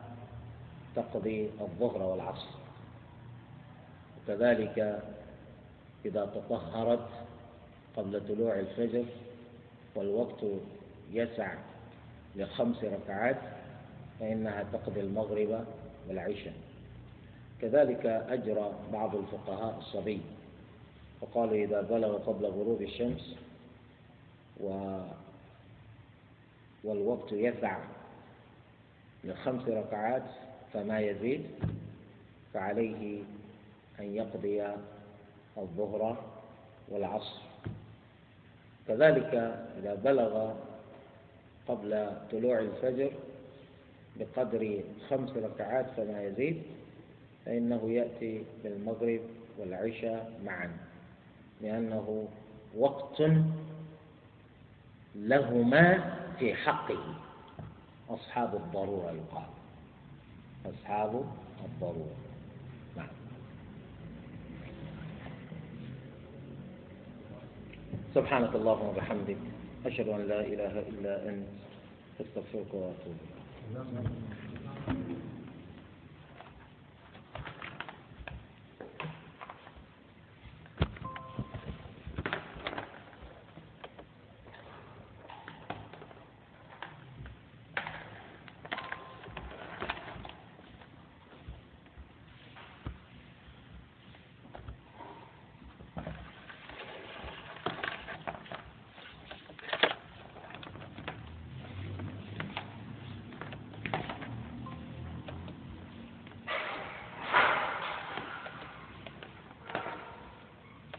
تقضي الظهر والعصر. وكذلك إذا تطهرت قبل طلوع الفجر والوقت يسع لخمس ركعات فإنها تقضي المغرب والعشاء. كذلك أجرى بعض الفقهاء الصبي. فقالوا إذا بلغ قبل غروب الشمس و والوقت يسع لخمس ركعات فما يزيد فعليه أن يقضي الظهر والعصر. كذلك إذا بلغ قبل طلوع الفجر بقدر خمس ركعات فما يزيد فإنه يأتي بالمغرب والعشاء معا لأنه وقت لهما في حقه. أصحاب الضرورة يقال. أصحاب الضرورة. نعم. سبحانك اللهم وبحمدك أشهد أن لا إله إلا أنت أستغفرك وأتوب إليك.